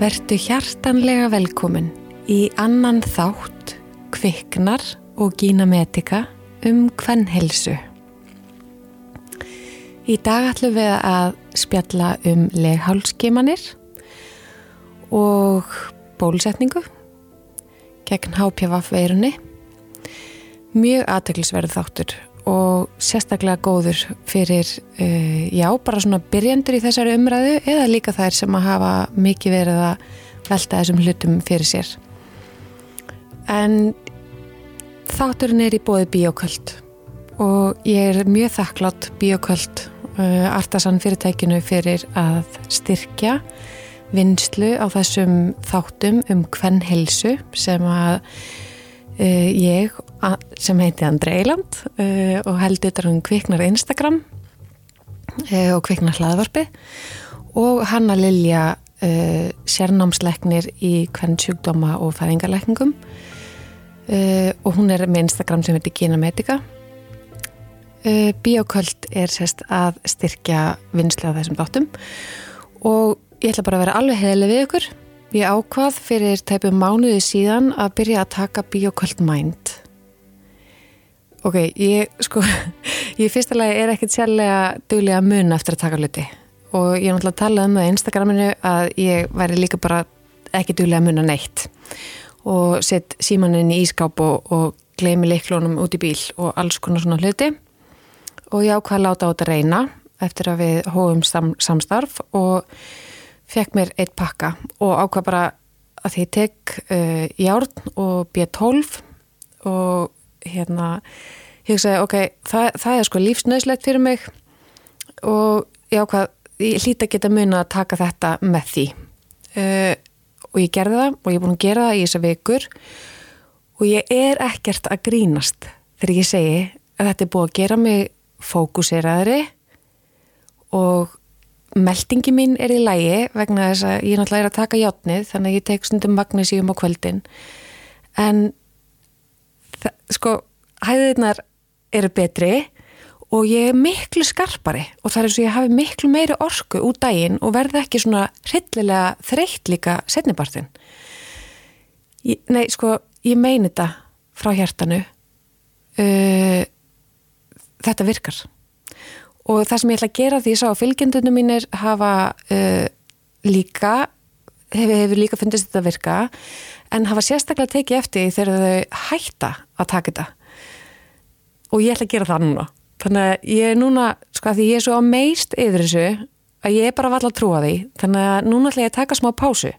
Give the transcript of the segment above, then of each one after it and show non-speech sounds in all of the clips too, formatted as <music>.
Vertu hjartanlega velkomin í annan þátt, kviknar og gína metika um hvernhelsu. Í dag ætlum við að spjalla um leghálskimanir og bólusetningu gegn HPV veirunni. Mjög aðteglisverð þáttur sérstaklega góður fyrir, uh, já, bara svona byrjandur í þessari umræðu eða líka þær sem að hafa mikið verið að velta þessum hlutum fyrir sér. En þátturinn er í bóði bíoköld og ég er mjög þakklátt bíoköld uh, artasan fyrirtækinu fyrir að styrkja vinslu á þessum þáttum um hvern helsu sem að uh, ég sem heiti Andrei Eiland uh, og held yttar um kviknar Instagram uh, og kviknar hlaðvarpi. Og Hanna Lilja sérnámsleiknir í hvern sjúkdóma og fæðingarleikningum og hún er með Instagram sem heitir Ginametika Bíoköld er sérst að styrkja vinslu á þessum þáttum. Og ég ætla bara að vera alveg heðileg við ykkur Ég ákvað fyrir tæpum mánuði síðan að byrja að taka Bíoköld Mind. Ok, ég sko, <laughs> ég fyrsta lagi er ekkert sérlega duglega mun eftir að taka hluti. Og ég er náttúrulega að tala um það í Instagraminu að ég væri líka bara ekki duglega mun að neitt. Og sett símaninn í ískáp og, og gleymi leiklónum út í bíl og alls konar svona hluti. Og ég ákvaði að láta á þetta reyna eftir að við hóum sam, samstarf og fekk mér eitt pakka og ákvaði bara að því ég tek uh, járn og B12 og hérna, ég hugsaði ok, það, það er sko lífsnöðslegt fyrir mig og já hvað, ég hlýta geta mun að taka þetta með því. Uh, og ég gerði það og ég er búin að gera það í þessa vikur og ég er ekkert að grínast þegar ég segi að þetta er búin að gera mig fókuseraðri og meldingi mín er í lægi vegna þess að ég náttúrulega er að taka játnið þannig að ég tek stundum magnísíum á kvöldin en sko, hæðirnar eru betri og ég er miklu skarpari og það er og ég hafi miklu meiri orku út daginn og verði ekki svona hryllilega þreytt líka setnibartin. Nei, sko, ég meini þetta frá hjartanu. Uh, þetta virkar. Og það sem ég ætla að gera því ég sá að fylgjendunum mínir hafa uh, líka, hefur, hefur líka fundist þetta virka, en hafa sérstaklega tekið eftir þegar þau hætta að taka þetta. Og ég ætla að gera það núna. Þannig að ég er núna, sko að því ég er svo á meist yfir þessu að ég er bara vall að trúa því. Þannig að núna ætla ég að taka smá pásu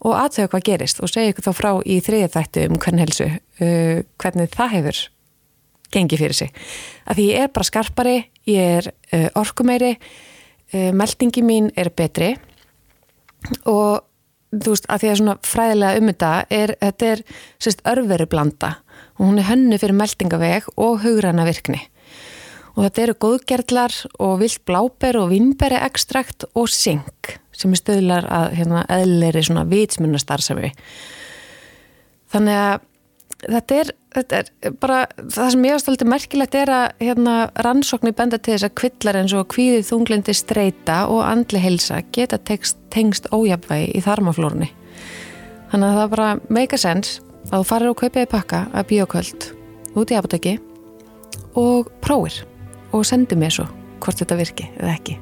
og aðtöðu hvað gerist og segja ykkur þá frá í þriðið þættu um hvern helsu uh, hvernig það hefur gengið fyrir sig. Að því ég er bara skarpari ég er uh, orkumeiri uh, meldingi mín er betri. Og þú veist, að því að svona fræðilega um þetta er, þetta er sérst örveru blanda og hún er hönnu fyrir meldingaveg og hugræna virkni og þetta eru góðgerðlar og vilt bláber og vinnberi ekstrakt og sink sem er stöðlar að hérna, eðleri svona vitsmunastarsafi þannig að þetta er, þetta er bara það sem ég ástöldi merkilegt er að hérna, rannsóknir benda til þess að kvillar eins og kvíðið þunglindi streyta og andli helsa geta tekst, tengst ójafvægi í þarmaflórunni. Þannig að það bara make a sense að þú farir og kaupiði pakka að bíoköld út í apotekki og prófir og sendi mér svo hvort þetta virki eða ekki.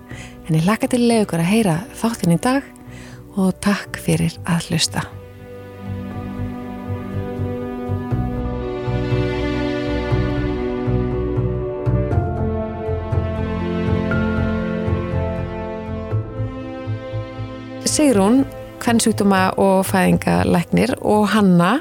En ég laka til leiður að heyra þáttinn í dag og takk fyrir að hlusta Sigrún, kvennsjúkdóma og fæðingalæknir og Hanna,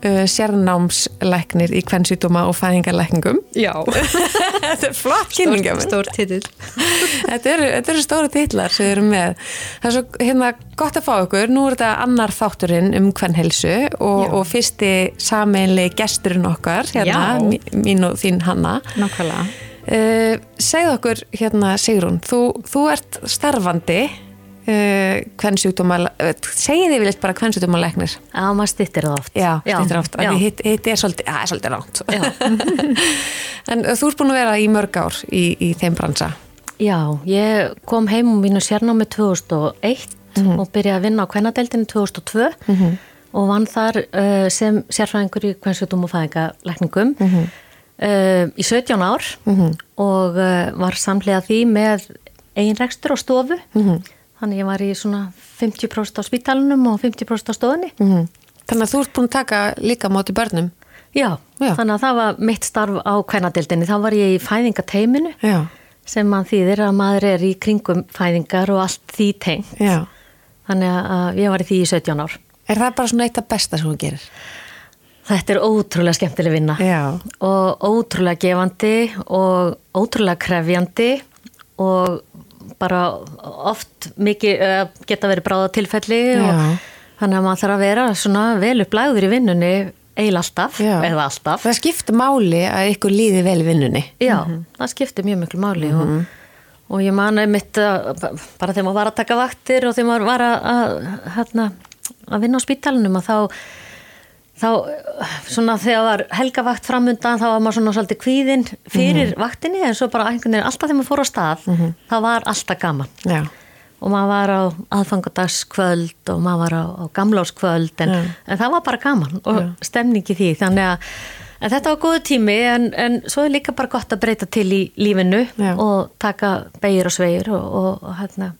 uh, sérnámslæknir í kvennsjúkdóma og fæðingalækningum. Já. <laughs> þetta er flott kynninga. Stór, titill. <laughs> þetta eru, þetta eru stóri titlar sem við erum með. Það er svo hérna gott að fá okkur. Nú er þetta annar þátturinn um kvennhelsu og, og fyrsti sameinlega gesturinn okkar, hérna, mín og þín Hanna. Nákvæmlega. Uh, segð okkur hérna Sigrún, þú, þú ert starfandi Uh, hvern sjúkdóma uh, segið þið viljast bara hvern sjúkdóma leiknir Já, maður stittir það oft. Já, stittir oft, hitt, hitt er svolítið, ránt <laughs> En uh, þú ert búin að vera í mörg ár í, í þeim bransa. Já, ég kom heim um mínu sérnámi 2001 og byrjaði að vinna á kvennadeildinu 2002 og vann þar uh, sem sérfræðingur í kvennsjöldum og fæðingalækningum uh, í 17 ár og uh, var samlega því með einrekstur á stofu þannig ég var í svona 50% á spítalunum og 50% á stofunni Þannig að þú ert búin að taka líka móti börnum. Já, Já. þannig að það var mitt starf á kvennadeildinni þá var ég í fæðingateiminu Já, sem mann þýðir að maður er í kringum fæðingar og allt því tengt já. þannig að ég var í því í 17 ár Er það bara svona eitt af besta sem hún gerir? Þetta er ótrúlega skemmtileg vinna Já. og ótrúlega gefandi og ótrúlega krefjandi og bara oft mikið uh, geta verið bráða tilfelli og þannig að maður þarf að vera svona vel upplæður í vinnunni eiginlega alltaf eða alltaf. Það skiptir máli að ykkur líði vel vinnunni. Já, það skiptir mjög miklu máli og, og ég man einmitt að bara þegar maður var að taka vaktir og þegar maður var að, að, hérna, að vinna á spítalunum að þá þá svona þegar var helgavakt framundan þá var maður svona svolítið kvíðinn fyrir vaktinni en svo bara einhvern veginn alltaf þegar maður fór á stað þá var alltaf gaman. Já. og maður var á aðfangadagskvöld og maður var á, á gamláskvöld en, en það var bara gaman og stemningi því. Þannig að en þetta var góðu tími en, en svo er líka bara gott að breyta til í lífinu Já. og taka beigir og sveigir og, og, og hérna.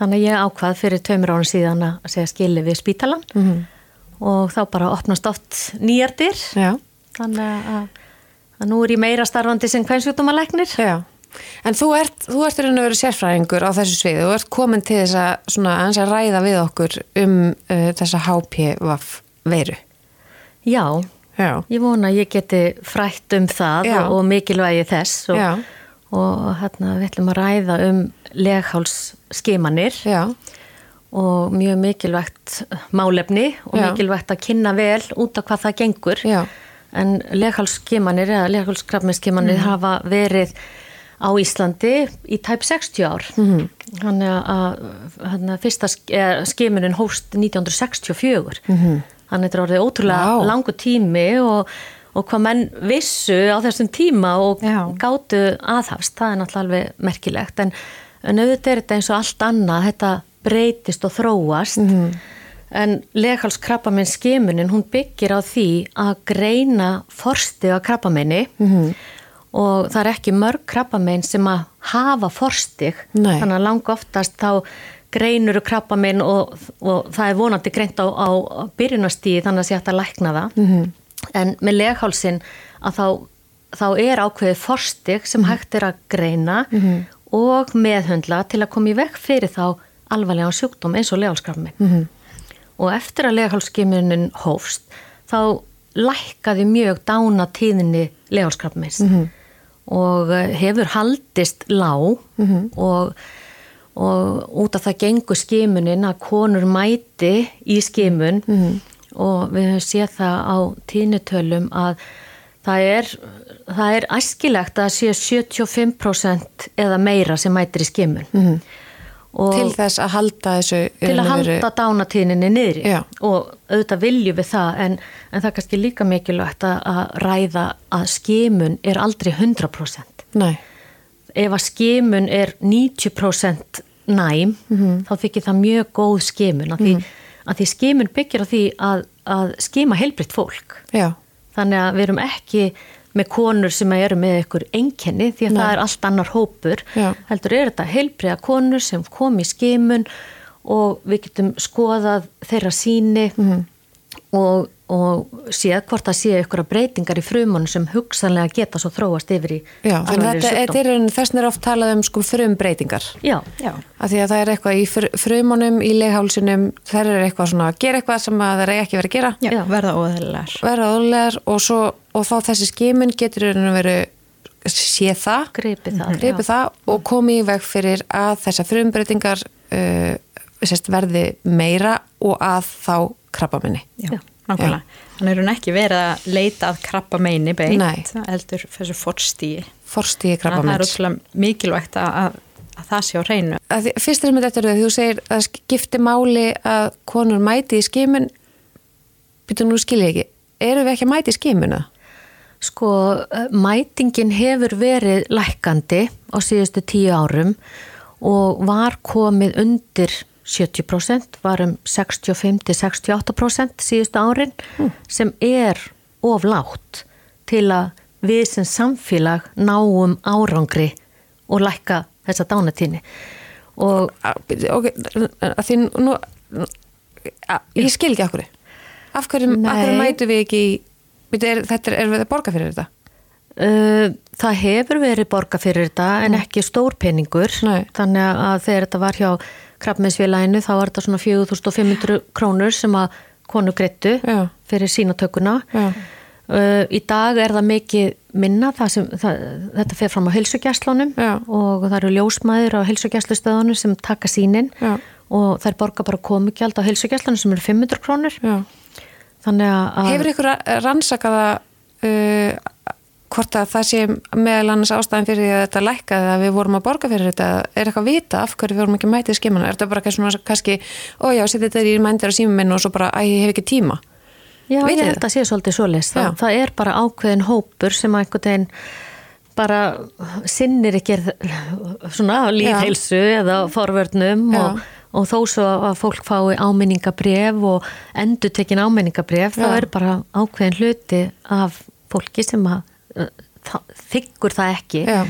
Þannig að ég ákvað fyrir tveimur árun síðan að segja skili við spítalan -hmm. Og þá bara opnast oft nýjardir Já. þannig að, að nú er ég meira starfandi sem kvænsjútumalæknir Já. En þú ert, þú ert raun og verið sérfræðingur á þessu sviði. Þú ert komin til þess að, svona, aðeins að ræða við okkur um uh, þessa HPVF veiru. Já, Já. Ég vona að ég geti frætt um það Já. og, og mikilvægi þess og, og hérna við ætlum að ræða um leghálsskimanir Já. Og mjög mikilvægt málefni og Já. mikilvægt að kynna vel út af hvað það gengur. Já. En leghálsskimanir eða leghálskrafminskimanir Mhm. hafa verið á Íslandi í tæp 60 ár. Mhm. Þannig að hérna, fyrsta sk- skimunin hóst 1964. Þannig að þetta er orðið ótrúlega. Vá. langu tími og, og hvað menn vissu á þessum tíma og Já. gátu aðhafst, það er náttúrulega alveg merkilegt. En, en auðvitað er þetta eins og allt annað, þetta breytist og þróast. Mhm. En leghálskrabbaminn skimunin, hún byggir á því að greina forstið á krabbamenni Mhm. og það er ekki mörg krabbamenn sem að hafa forstig. Nei. Þannig að langa oftast þá greinur krabbamenn og, og það er vonandi greint á, á byrjunastíði þannig að sé hægt að lækna það. -hmm. En með leghálsin að þá, þá er ákveðið forstig sem hægt er að greina og meðhundla til að koma í vekk fyrir þá alvarlega sjúkdóm eins og leghálskrabbamenn. -hmm. Og eftir að leghálsskimunin hófst þá lækkaði mjög dána tíðinni leghálskrabbamenns og eh, hefur haldist lág og, og út af það gengur skimunin að konur mæti í skimun og við höfum séð það á tíðnitölum að það er, það er æskilegt að sé 75% eða meira sem mætir í skimun. Og Til þess að halda þessu... til að veru- halda dánatíðninni niðri Já. og auðvitað viljum við það en, en það er kannski líka mikilvægt að, ræða að skimun er aldrei 100%. Nei. Ef að skimun er 90% næm þá þykir það mjög góð skimun að því, að því skimun byggir á því að, að skima heilbritt fólk. Já. Þannig að við erum ekki með konur sem eru með ykkur einkenni því að Nei. það er allt annar hópur. Já. Heldur er þetta heilbriða konur sem kom í skimun og við getum skoðað þeirra síni Mhm. og, og séð hvort það sé ykkur breytingar í frumunum sem hugsanlega geta svo þróast yfir í Já, þetta sjúkdóm. þetta er er oft talað um sko frum breytingar. Já, Já. Af því að það er eitthvað í fr frumunum, í leghálsinum, þær eru eitthvað svona að gera eitthvað sem að það er ekki verið að gera. Já, verða óðurlegar. Verða ólegar og, svo, og þá þessi skimun getur raun og veru sé það, gripið það. gripi það og komi í veg fyrir að þessar frumbreytingar uh, sérst, verði meira og að þá krabbaminni. Já, nákvæmlega. Þannig er hún ekki verið að leita að krabba meini beint, Nei. heldur þessu forstíi. Forstíði Þannig að það er útrúlega mikilvægt að, að, að það sé á hreinu. Að því- Fyrst er sem þetta er þú segir að skipti máli að konur mæti í skimun, býtum nú skilja ekki, eru við ekki að mæti í skimuna? Sko, mætingin hefur verið lækandi á síðustu tíu árum og var komið undir 70%, var um 65-68% síðustu árin mm. sem er oflátt til að við sem samfélag náum árangri og lækka þessa dánatíni og ok, að því nú ég skil ekki okkur af hverju, hverju mætu við ekki er, þetta er, er við að borga fyrir þetta? Það hefur verið borga fyrir þetta en ekki stór peningur Nei. þannig að þegar þetta var hjá krabbmeinsfélaginu þá var þetta svona 4500 krónur sem að konu greittu fyrir sínatökuna. Uh, í dag er það mikið minna það sem, það, þetta fer fram á helsugjastlunum og það eru ljósmaður á helsugjastlustöðunum sem taka sínin Já. og er borga bara komugjald á helsugjastlunum sem eru 500 krónur. Þannig að Hefur ykkur rannsakaða uh, hvort að það sé meðal annars ástæðin fyrir því að þetta lækkaði að við vorum að borga fyrir þetta. Er eitthvað vita af hverju við vorum ekki mætið skimuna er þetta bara kannski, ójá, setja þetta í mændir á símum minn og svo bara, æ, ég hef ekki tíma. Já, Veit ég held að sé svolítið svo list. Það, það er bara ákveðin hópur sem að einhvern veginn bara sinnir ekki svona lífheilsu eða forvörnum og, og þó svo að fólk fái áminningabref og endur tekin áminningabref þá er bara ákveðin hluti af fólki sem að það, þykkur það ekki Já.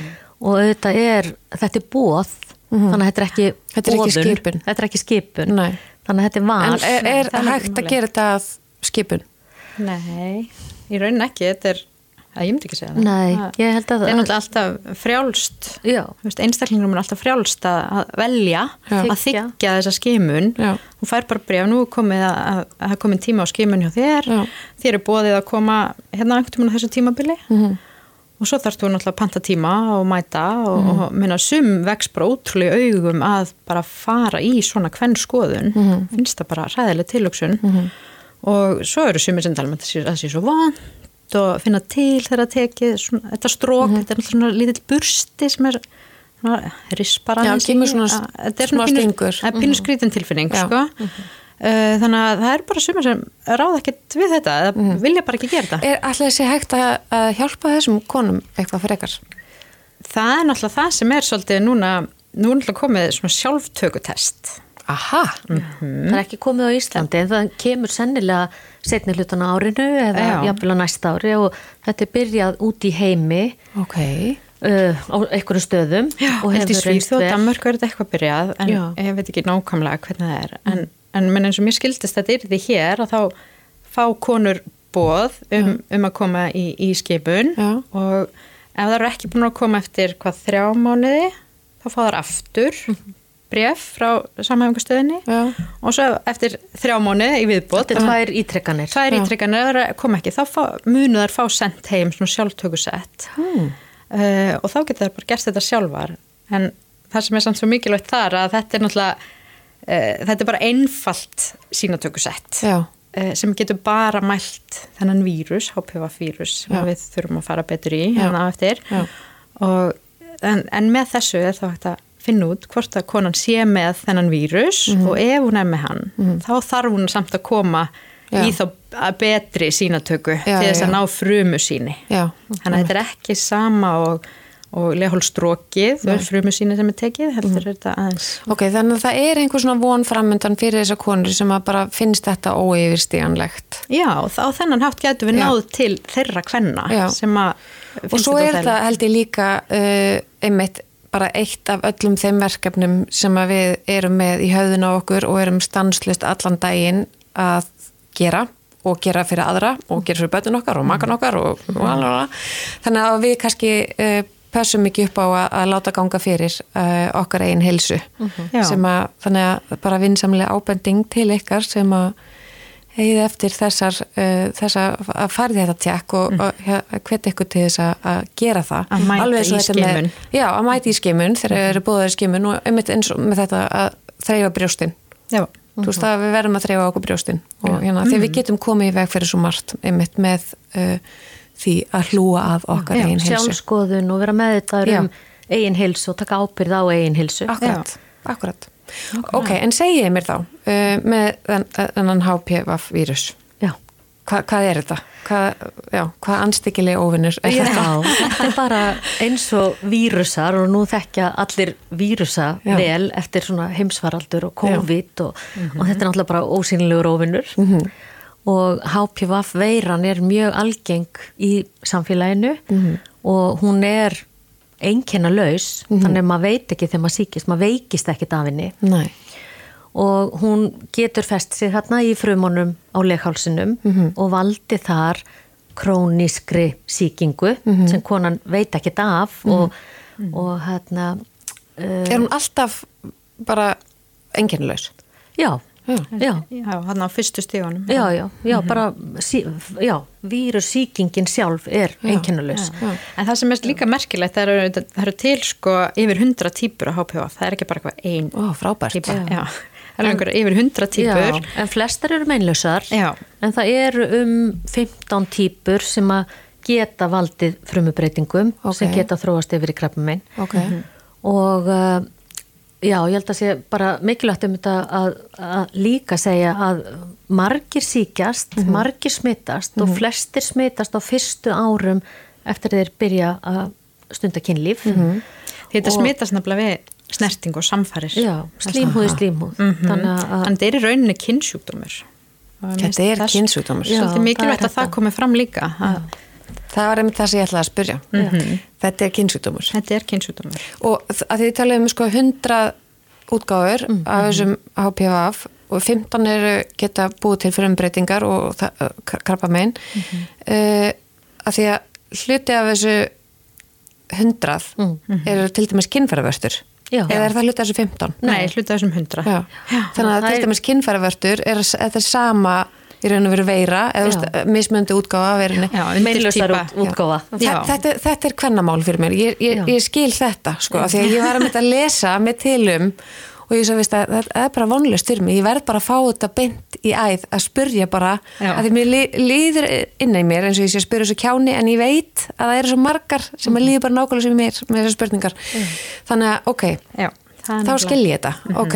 og þetta er, þetta er bóð mm -hmm. þannig að þetta er ekki þetta er ekki skipun, þetta er ekki skipun. þannig að þetta er val En er, er hægt að gera þetta að skipun? Nei, í raunin ekki, þetta er ég myndi ekki segja það. Nei, ég held að það er náttúrulega alltaf frjálst einstaklingunum er alltaf frjálst að velja Já. að þykja þessa skimun hún fær bara breyf, nú komið að það komið tíma á skimun hjá þér Já. þér er bóðið að koma hérna einhvern tíma á þessu tímabili mm -hmm. og svo þarfst þú náttúrulega að panta tíma og mæta og, mm -hmm. og minna sum vex bara ótrúlega augum að bara fara í svona hvern skoðun mm -hmm. finnst það bara ræðileg tilöksun mhm og svo eru sumir sem tala um að það sé svo vant og finna til þegar að tekið svona, þetta strók, mm -hmm. þetta er svona lítill bursti sem er rispar aðeins þetta er svona pínu mhm. skrítin tilfinning sko. mm -hmm. þannig að það er bara sumir sem ráða ekkert við þetta eða mm -hmm. vilja bara ekki gera þetta Er alltaf þessi hægt að hjálpa þessum konum eitthvað fyrir ekkar? Það er náttúrulega það sem er svolítið núna, nú náttúrulega komið svona sjálftökutest Aha, mm -hmm. það er ekki komið á Íslandi en það kemur sennilega setni hlutan á árinu eða jafnvel á næsta ári og þetta er byrjað út í heimi okay. uh, á einhverju stöðum Já, og hefur reynst vel. Danmörk verður eitthvað byrjað en Já. ég veit ekki nákvæmlega hvernig það er en, mm. en, en eins og mér skildist þetta er því hér að þá fá konur bóð um, um að koma í, í skipun Já. og ef það eru ekki búin að koma eftir hvað þrjá mánuði þá fá það aftur mm -hmm bref frá samhæfingastöðinni og svo eftir þrjá mónu í viðbót Þetta er ítrekkanir Tvær ítrekkanir, kom ekki, þá munu þær fá sendt heim svona sjálftökusett. Hmm. uh, og þá getur þær bara gert þetta sjálfar. En það sem er samt svo mikilvægt þar að þetta er náttúrulega uh, þetta er bara einfalt sínatökusett uh, sem getur bara mælt þennan vírus, HPV-vírus sem við þurfum að fara betur í hérna eftir. Og, en, en með þessu er þá hægt að finna út hvort að konan sé með þennan vírus mm -hmm. og ef hún er með hann mm -hmm. þá þarf hún samt að koma já. í þá betri sínatöku já, til þess að já. ná frumu síni. Þannig að þetta er ekki sama og, og lehólstrókið frumu síni sem er tekið heldur mm þetta aðeins. Ok, þannig að það er einhver svona von framöndan fyrir þessar konur sem að bara finnst þetta óeyfirstíganlegt Já, og á þennan hátt getur við náð til þeirra kvenna sem að og svo er það held ég líka uh, einmitt bara eitt af öllum þeim verkefnum sem við erum með í höfðun á okkur og erum stanslust allan daginn að gera og gera fyrir aðra og gera fyrir bötun okkar og makan okkar og, og alveg þannig að við kannski uh, passum ekki upp á að, að láta ganga fyrir uh, okkar einn helsu uh mhm. -huh. sem að þannig að bara vinsamlega ábending til ykkar sem að eigið eftir þessar, uh, þessar að farið þetta tjekk og, mm. og hveti ykkur til þess að gera það að mæta í skimun já, að mæta í skimun þegar það eru búðað í skimun og einmitt eins og með þetta að þreyfa brjóstinn já Þú veist að við verðum að þreyfa okkur brjóstinn og hérna, þegar við mm. getum komið í veg fyrir svo margt einmitt með uh, því að hlúa að okkar já, eigin hilsu. Sjálfskoðun og vera með þetta um eigin hilsu og taka ábyrð á eigin hilsu. Akkurat, akkurat. Ok, en segiði mér þá uh, með þennan HPV vírus. Hva, hvað er þetta? Hvað, já, hvað anstíkileg óvinnur er Já, þetta? <laughs> þetta er bara eins og vírusar og nú þekkja allir vírusa Já. vel eftir svona heimsvaraldur og COVID og, og þetta er náttúrulega bara ósýnilegur óvinnur Mhm. og HPV veiran er mjög algeng í samfélaginu Mhm. og hún er einkenna laus, þannig að maður veit ekki þegar maður síkist, maður veikist ekkit af henni. Nei, og hún getur fest sig hérna í frumunum á leghálsinum og valdi þar krónískri síkingu sem konan veit ekki af og, og hérna uh, er hún alltaf bara enginlaus? Já, hann á fyrstu stígunum. já, já, já bara sí, já, vírussíkingin sjálf er einkennalaus En það sem er líka merkilegt, það eru, það eru til sko yfir 100 típur á HPV, það er ekki bara eitthvað ein Ó, frábært. típa. Já. Það eru einhverja yfir 100 típur. Já, en flestar eru meinlausar Já. en það eru um 15 típur sem að geta valdið frumubreitingum Ok. sem geta þróast yfir í krabbamein Ok, og uh, já, ég held að sé bara mikilvægt um þetta að, að líka segja að margir síkjast, margir smittast og flestir smittast á fyrstu árum eftir þeir byrja að stunda kynlíf Þetta Og- smitast nefnilega við snerting og samfærir. já, slímhúð í slímhúð þannig að Þannig þetta er í rauninni kynnsjúkdómur. Þetta er kynnsjúkdómur. Svolítið mikilvægt að það þetta. komi fram líka. að Það var einmitt það sem ég ætlaði að spyrja. Þetta er kynnsjúkdómur. Þetta er kynnsjúkdómur. Og að því þið talaðum sko 100 útgáfur af þessum HPV og 15 eru geta búið til frumbreytingar og krabba megin uh, að því að hluti af þessu 100 eru til dæmis kynfæravörstur Já. eða er það hluti af þessu 15? Nei, hluta þessum 100. Já. Þannig að til dæmis kynfæravörstur er þetta sama í raun og veru veira eða mismöndi útgáfa af veirinni. Já, undir meinlausar típa. út, útgáfa. Já. Þa- Þetta, þetta er kvennamál fyrir mér, ég, ég, ég skil þetta sko, af því að ég var að mynda að lesa með tilum og ég svo veist að það er bara vonlust fyrir mig, ég verð bara að fá þetta beint í æð að spurja bara Já. að því mér li- líður inn í mér eins og ég sé að spyrja þessu kjáni en ég veit að það eru svo margar sem Mhm. að líður bara nákvæmlega sem mér með þessar spurningar. Þannig að ok, Já, þá skil ég þetta. Mhm. ok,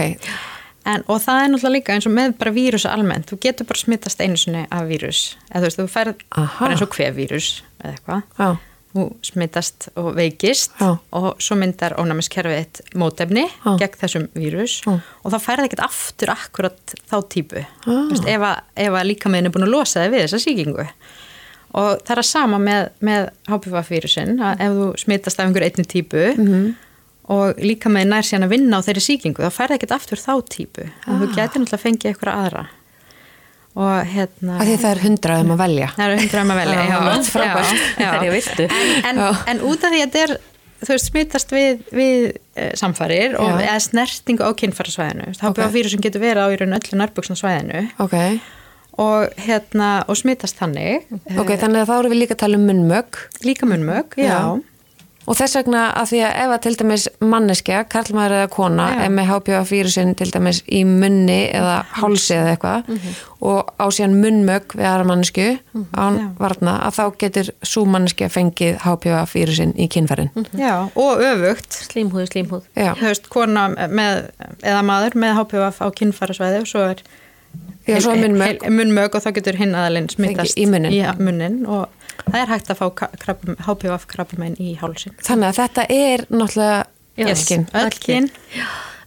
En, og það er náttúrulega líka eins og með bara vírusa almennt, þú getur bara smittast einu sinni af vírus, eða þú veist, þú færð bara eins og hver vírus eða eitthvað, þú smittast og veikist Já. og svo myndar ónæmiskerfið eitt mótefni Já. gegn þessum vírus Já. og þá færð ekkert aftur akkurat þá típu, ah. veist, ef, að, ef að líka er búin að losa þig við þessa sýkingu og það er að sama með, með HPV-vírusin, að ef þú smittast af einhver einni típu Mhm. Og líka með nær síðan að vinna á þeirri sýkingu þá færði ekkert aftur þá típu. Ah. þú getur náttúrulega að fengið eitthvað aðra. Og hérna því það er hundrað um að velja. Það eru hundra um að velja Já, já, já, <laughs> en, Já. en út af því að þetta er þú veist, smitast við, við uh, samfærir og eða snertingu á kynfærasvæðinu þá okay. vírusum getur verið á í raun öllu nærbúksna svæðinu. Ok, og, hérna, og smitast þannig. Ok, þannig að þá erum við líka að tala um munnmögg líka munnmög, já, Já. Og þess vegna að því að ef að til dæmis manneskja, karlmaður eða kona er með HPV-vírusin til dæmis í munni eða hálsi eða eitthvað og á síðan munnmögg við aðra mannesku án Já. varna að þá getur svo manneskja fengið HPV-vírusin í kynfærin. já, og öfugt. Slímhúð slímhúð. Veist, kona með, eða maður með HPV á kynfærasvæði og svo er Er munnmök og þá getur hinn aðalinn smittast í munninn. í munnin og það er hægt að fá krabba, HPV krabbamein í hálsin þannig að þetta er náttúrulega Já. elkin. öll kyn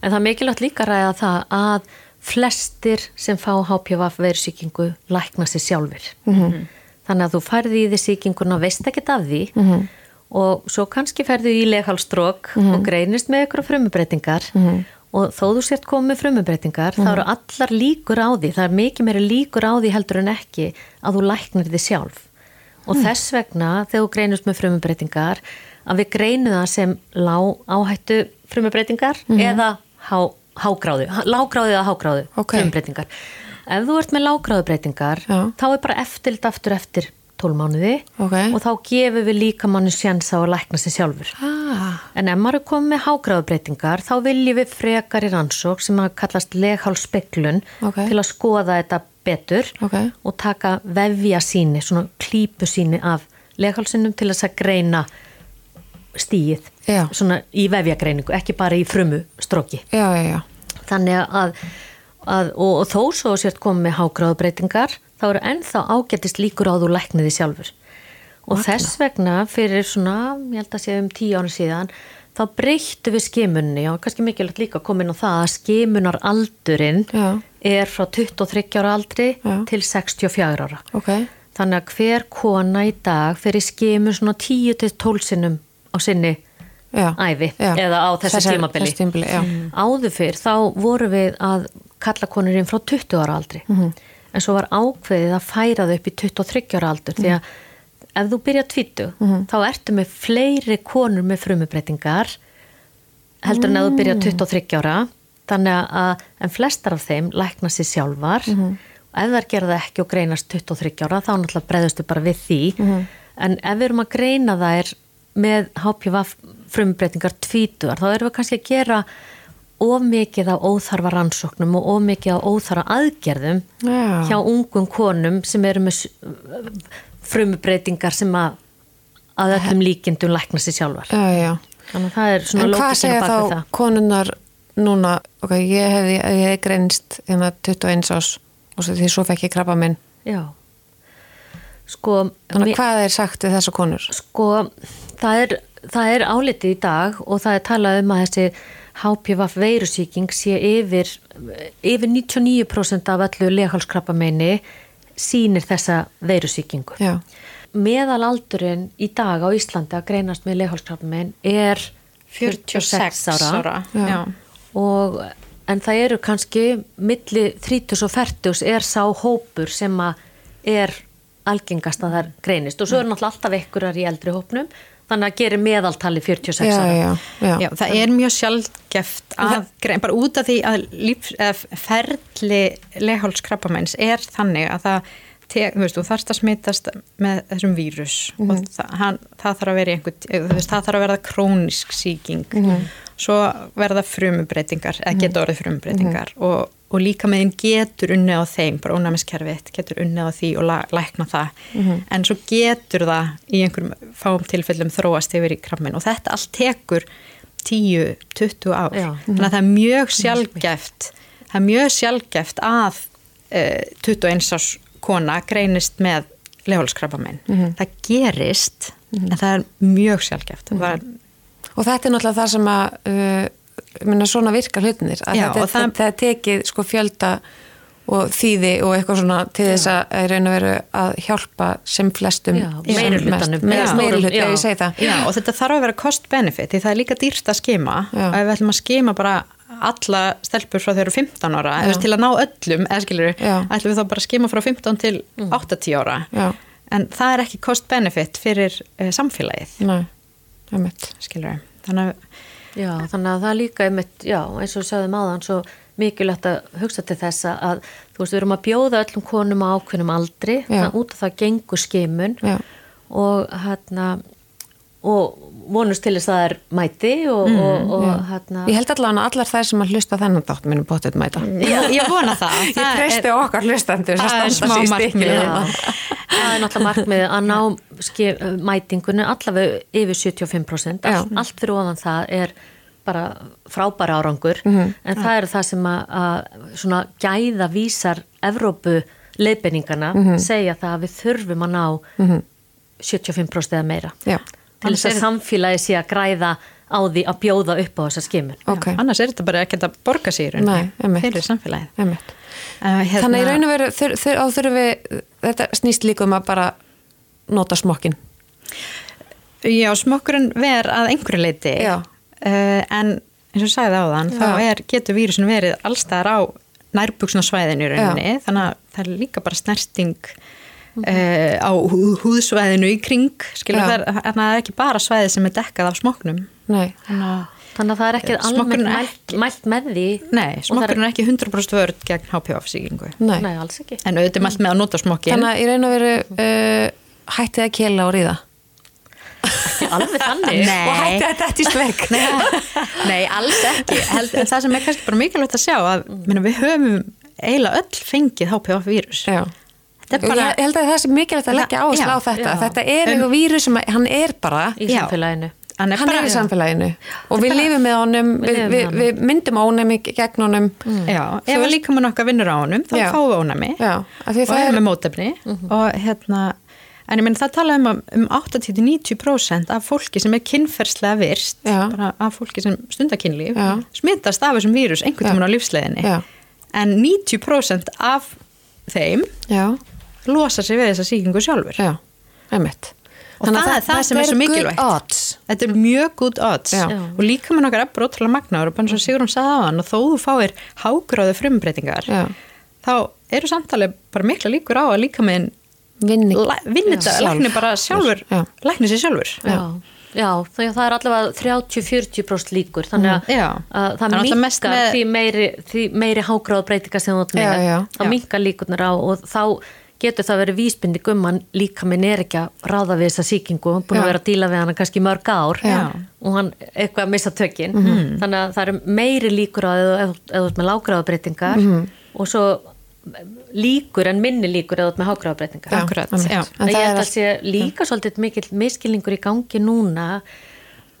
En það er mikilvægt líka að ræða það að flestir sem fá HPV veirusíkingu lækna sér sjálfur. -hmm. Þannig að þú færði í því síkinguna, veist ekkert af því -hmm. og svo kannski færði í leghálstrók og greinist með ykkur frumubreitingar og þó þú sért komið með frumubreitingar þá eru allar líkur á því, það er mikið meira líkur á því heldur en ekki að þú læknir því sjálf. Og þess vegna þegar þú greinist með frumubreitingar að við greinum það sem lág áhættu frumubreitingar eða há, hágráðu, lágráðu eða hágráðu Ok. frumubreitingar. Ef þú ert með lágráðubreitingar þá er bara eftirlit aftur eftir 12 mánuði Ok. og þá gefum við líka manni sjans á að lækna sig sjálfur. Ah, En ef maður er komið með hágráðubreitingar þá viljum við frekar í rannsók sem að kallast leghálsspeglun Ok. til að skoða þetta betur Ok. og taka vefja síni, svona klípu síni af leghálsinum til þess að greina stíið Já. svona í vefjagreiningu, ekki bara í frumu stróki. já, já. Þannig að, að og, og þó svo sért komið með hágráðubreitingar þá eru ennþá ágættist líkur á þú lækniði sjálfur og Magna. þess vegna fyrir svona, ég held að sé um tíu ára síðan þá breyttu við skimunni og kannski mikilvægt líka inn á það að skimunar aldurinn Já. er frá 23 ára aldri Já. til 64 ára ok, þannig að hver kona í dag fyrir skimun svona 10 til 12 sinnum á sinni já ævi Já. eða á Þessar- tímabili. Áður fyrr þá voru við að kalla konur inn frá 20 ára aldri Mhm. En svo var ákveðið að færa þau upp í 23 ára aldur því að ef þú byrja 20 Mhm. þá ertu með fleiri konur með frumubreitingar heldur en ef þú byrja 23 ára þannig að en flestar af þeim lækna sér sjálfar Mhm. og ef þær gera það ekki og greinast 23 ára þá náttúrulega breyðustu bara við því Mhm. en ef við erum að greina þær með HPV frumbreytingar tvítuar þá erum við kannski að gera of mikið á óþarfa rannsóknum og of mikið á óþarfa aðgerðum Já. hjá ungum konum sem eru með frumbreytingar sem að að öllum líkindum lækna sér sjálfar já, já þannig að það er svona En hvað segja þá það konunnar núna, ok, ég hefði, ég hefði greinst hérna 21 ás og því svo fekk ég krabba minn. Já Sko, Þannig að hvað er sagt við þessa konur? sko það er, það er álitið í dag og það er talað um að þessi HPV veirusíking sé yfir yfir 99% af öllu leghálskrabbameini sýnir þessa veirusíkingu. Já, Meðalaldurinn í dag á Íslandi að greinast með leghálskrabbamein er 46 ára, Já. Já. og en það eru kannski milli 30 og 40 er sá hópur sem að er algengast að það greinist og svo eru náttúrulega alltaf ekkurar í eldri hópnum þannig að gerir meðaltali 46 já, ára. já, já. Já, það er mjög sjálfgeft að bara út af því að líf, ferli leghálskrabbamæns er þannig að það te, þú veist, þú þarfst að smitast með þessum vírus og það, hann, það þarf að vera einhver, veist, það þarf að verða krónisk sýking. Svo verða frumubreitingar eða geta orðið frumubreitingar og, og líka með þín getur unnið á þeim bara ónæmiskerfið, getur unnið á því og lækna það, en svo getur það í einhverjum fáum tilfellum þróast yfir í krabbin og þetta allt tekur 10-20 ár. Já. þannig að það er mjög sjálfgeft það er mjög sjálfgeft að uh, 21 árs kona greinist með lehólskrabbamenn það gerist en það er mjög sjálfgeft mm -hmm. Og þetta er náttúrulega það sem að uh, minna, svona virka hlutinir að Já, þetta, það- það, það er tekið sko fjölda og þýði og eitthvað svona til þess að að raun og veru að hjálpa sem flestum Já. meirihluta, Já. ég segi það. Já, og þetta þarf að vera cost-benefit því það er líka dýrst að og ef við ætlum að skima bara alla stelpur frá þeir eru 15 ára eða til að ná öllum, eða skilur ætlum við þá bara að skima frá 15 til 80 ára. Já. en það er ekki cost-benefit fyrir uh, samfélagið. Nei, einmitt. skilur þannig að Já, þannig að það er líka einmitt, já, eins og við sagðum áðan svo mikilvægt að hugsa til þess að þú veist, við erum að bjóða öllum konum á ákveðnum aldri, þannig út af það gengur skimun og hérna og vonust til þess að það er mæti og, og, og hérna Ég held allavega að allar þær sem að hlusta þennan þátt minnum bóttið mæta. ég, ég vona það <laughs> Ég treysti okkar hlustandur sem það er smá markmið. Já, það er náttúrulega markmið að ná mætingunni allavega yfir 75% Já. allt, allt fyrir ofan það er bara frábæra árangur Mhm. en það er það sem að, að svona gæða vísar Evrópu leiðbenningana Mhm. segja það að við þurfum að ná 75% eða meira Já. Til þess að er- samfélagi sé að græða á því að bjóða upp á þessa skimun Ok, annars er þetta bara ekkert að borga sér Nei, einmitt. fyrir samfélagið einmitt. uh, hérna, Þannig í raun og veru, þur, þur, þurfum við, þetta snýst líka um að bara nota smokkin. já, smokkurinn ver að einhverju leiti Já. uh, en eins og ég sagði á þann þá Já. er, getur vírusin verið allstaðar á nærbuksnarsvæðinu í rauninni þannig að það er líka bara snerting uh, á hú- húðsvæðinu í kring það, er- að það er ekki bara svæði sem er dekkað af smoknum Nei, þannig að að það er ekki almennt er mælt, mælt með því Nei, er- smokkurinn er ekki 100% vörð gegn HPV-sýkingu. nei. Nei, alls ekki En auðvitað er mælt með að nota smokkin. Þannig að í raun og veru uh, hættið að kela og ríða. alveg þannig Nei. Og hættið að þetta í sleik. <laughs> Nei, alls ekki. Held, en það sem er kannski bara mikilvægt að sjá að minna, við höfum eiginlega öll fengið HPV-vírus. Já. Er bara, ég held að það sé mikilvægt að leggja áherslu á þetta. já. Þetta er Um- eitthvað vírus sem hann er bara í Já. samfélaginu Hann er hann bara- er í samfélaginu og við lifum með honum, við, við, með við myndum ónæmi gegn honum Já, ef að líka mann okkar vinnur á honum þá fáum við ónæmi Já, af því og það erum er- með mótefni og hérna en ég meina það tala um um 80-90% af fólki sem er kynferðslega virst Já. bara af fólki sem stundar kynlíf Já. smittast af þessum vírus einhvern Já. tímann á lífsleiðinni Já. en 90% af þeim já, losa sig við þessa sýkingu sjálfur. Já, einmitt. Og Þannig að það það sem er svo mikilvægt. good odds. Þetta er mjög good odds. Já. og líka með nokkar ebbur ótrúlega magnaður og bara eins og Sigrun sagði á hann og þó þú fáir hágráðu frumbreytingar Já. þá eru samtalið bara mikla líkur á að líka með vinni, þetta, lækni bara sjálfur Já. lækni sér sjálfur. Já, já það, það er allavega 30-40% líkur þannig að, Mm, að Það er það minkar með- því meiri, því meiri hágráð breytingar sem þú ert með, Já. minkar líkurnar á og þá getur það verið vísbindi gumman líka minn er ekki að ráða við þessa sýkingu, hann búin Já. að vera að díla við hana kannski mörg ár Já. og hann eitthvað að missa tökin Mhm. þannig að það eru meiri líkur á ef þú ert með lágráðbreytingar Mhm. og svo líkur en minni líkur ef þú ert með hágráðbreytingar Já. Akkurat, já. En ég held er að sé líka svolítið mikill miskilningur í gangi núna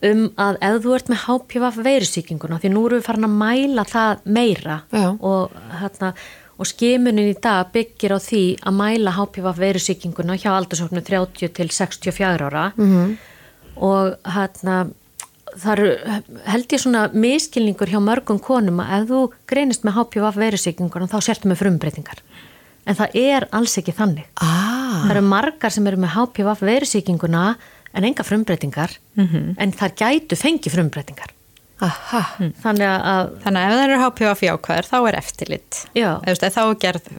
um að ef þú ert með HPV veirusýkinguna, því nú erum við farin að mæla það meira Já. og, hérna, og skimunin í dag byggir á því að mæla HPV veirusýkinguna hjá aldursóknu 30 til 64 ára -hmm. og hérna það eru, held ég svona miskilningur hjá mörgum konum að ef þú greinist með HPV veirusýkinguna þá sértu með frumbreytingar en það er alls ekki þannig ah, Það eru margar sem eru með HPV veirusýkinguna en enga frumbreytingar Mhm. en þar gætu fengi frumbreytingar. Aha. Þannig að, þannig að ef það eru HPV jákvæður þá er eftirlit. Já. Eða, þá er gerð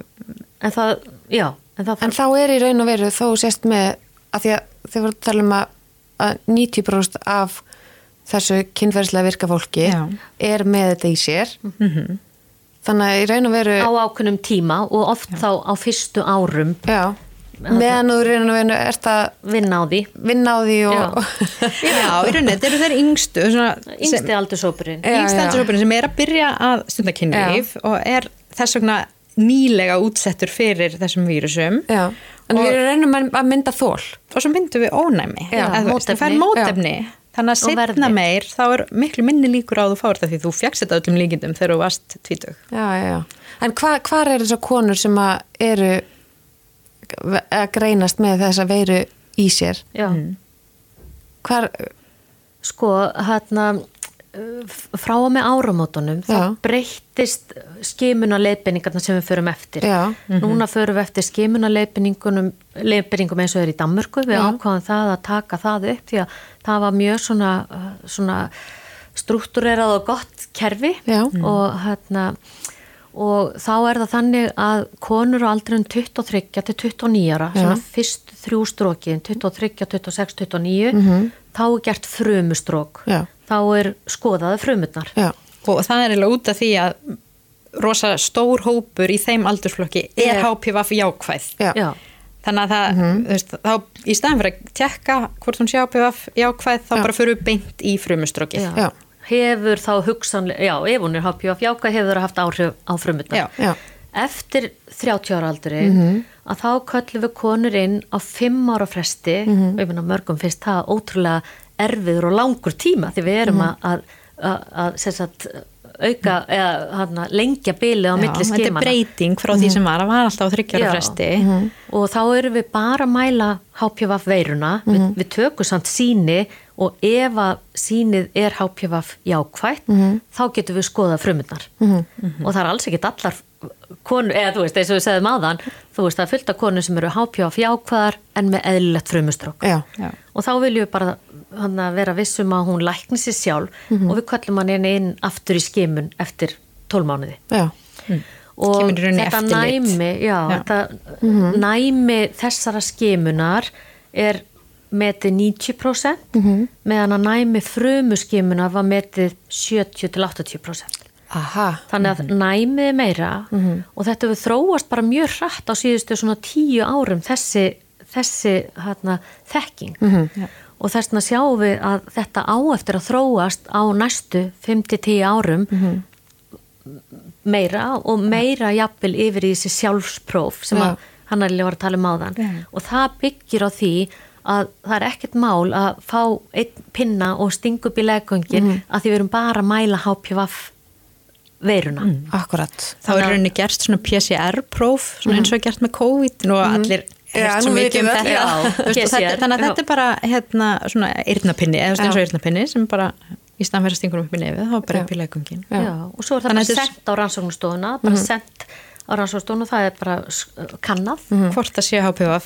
en það, já, en það en þá er í raun og veru þó sést með að því að þið voru að tala um að, að 90% af þessu kynferðslega virka fólki Já. er með þetta í sér. Þannig að í raun og veru á ákunnum tíma og oft þá á fyrstu árum. Já, meðan þú og veru ert að vinna á því. vinna á því og Já, <laughs> í rauninni, þetta eru þeir yngstu svona, Yngsti aldursópurinn. Já, yngstu já. aldurshópurinn sem er að byrja að stunda kynlíf og er þess vegna nýlega útsettur fyrir þessum vírusum. Já, en Og- við reynum að að mynda þól og svo myndum við ónæmi. Já, þú fær mótefni. þannig að setna meir þá er miklu minni líkur á að þú fáir þetta því þú fjagst þetta öllum líkindum þegar þú varst tvítug. Já, já, já. en hva, hvar er þessar konur sem að eru að greinast með þessa veiru í sér Já, hvar, sko, hérna, frá og með áramótunum Já. þá breyttist skimuna leiðbendingarna sem við förum eftir. Já. Núna förum við eftir skimuna leiðbendingum eins og er í Danmörku. Við Já. ákváðum það að taka það upp því að það var mjög svona, svona struktúrerað og gott kerfi Já. og hérna og þá er það þannig að konur á aldrun 23 til 29 ára, svona fyrst þrjú strókin 23, 26, 29 þá er gert frumustrók. Já. þá er skoðaði frumurnar. Já, og það er eiginlega út af því að rosa stór hópur í þeim aldursflokki er Er- HPV jákvæð. Já, þannig að það, þú veist, þá í staðan fyrir að tekka hvort hún sé HPV jákvæð þá Já. bara fyrir beint í frumustrókið. Já, hefur þá hugsanlega, já, ef hún er HPV jákvæð hefur það haft áhrif á já, eftir 30 ára aldri að þá köllum við konur inn á 5 ára fresti og ég finna mörgum finnst það ótrúlega erfiður og langur tíma því við erum að, að, að, að sem sagt, auka eða hana, lengja bilið á milli þetta er skimana breyting frá því sem var að var alltaf á þryggjara Já. fresti. Og þá erum við bara að mæla HPV veiruna, við, við tökum samt síni og ef að sínið er HPV jákvætt þá getum við skoða frumundar og það er alls ekkit allar konur, eða þú veist, eins og við segðum áðan þú veist, það er fullt af konur sem eru HPV jákvæðar en með eðlilegt frumustrók. Já, Já. og þá viljum við bara hann, vera vissum að hún lækni sér sjálf og við kallum hann inn, inn aftur í skimun eftir 12 mánuði. Já, og þetta eftirlit. næmi já, Já. Þetta, næmi þessara skimunar er metið 90% meðan að næmi frumu skimunar var metið 70-80% aha. Þannig að næmið er meira og þetta hefur þróast bara mjög hratt á síðustu svona tíu árum þessi, þessi hérna, þekking. Og þess vegna sjáum við að þetta á eftir að þróast á næstu 5-10 árum meira og meira jafnvel yfir í þessi sjálfspróf sem Já. að hann er var að tala um áðan. Og það byggir á því að það er ekkert mál að fá einn pinna og stinga upp í leggöngin Mhm. að því við erum bara að mæla HPV veiruna. Akkurat. þá er rauninni gert svona PCR-próf svona eins og er gert með COVID og allir Mhm. Mikið vitum um þetta. Já, Þú veist, og PCR, þetta- þannig að já. þetta er bara hérna, svona eyrnapinni eða svona eins og Já. eyrnapinni sem bara í að stingur upp í nefið þá bara upp í. Já, og svo er það bara að sendt á rannsóknustofuna, bara sendt á rannsóknustofuna, það er bara kannað. hvort það sé HPV.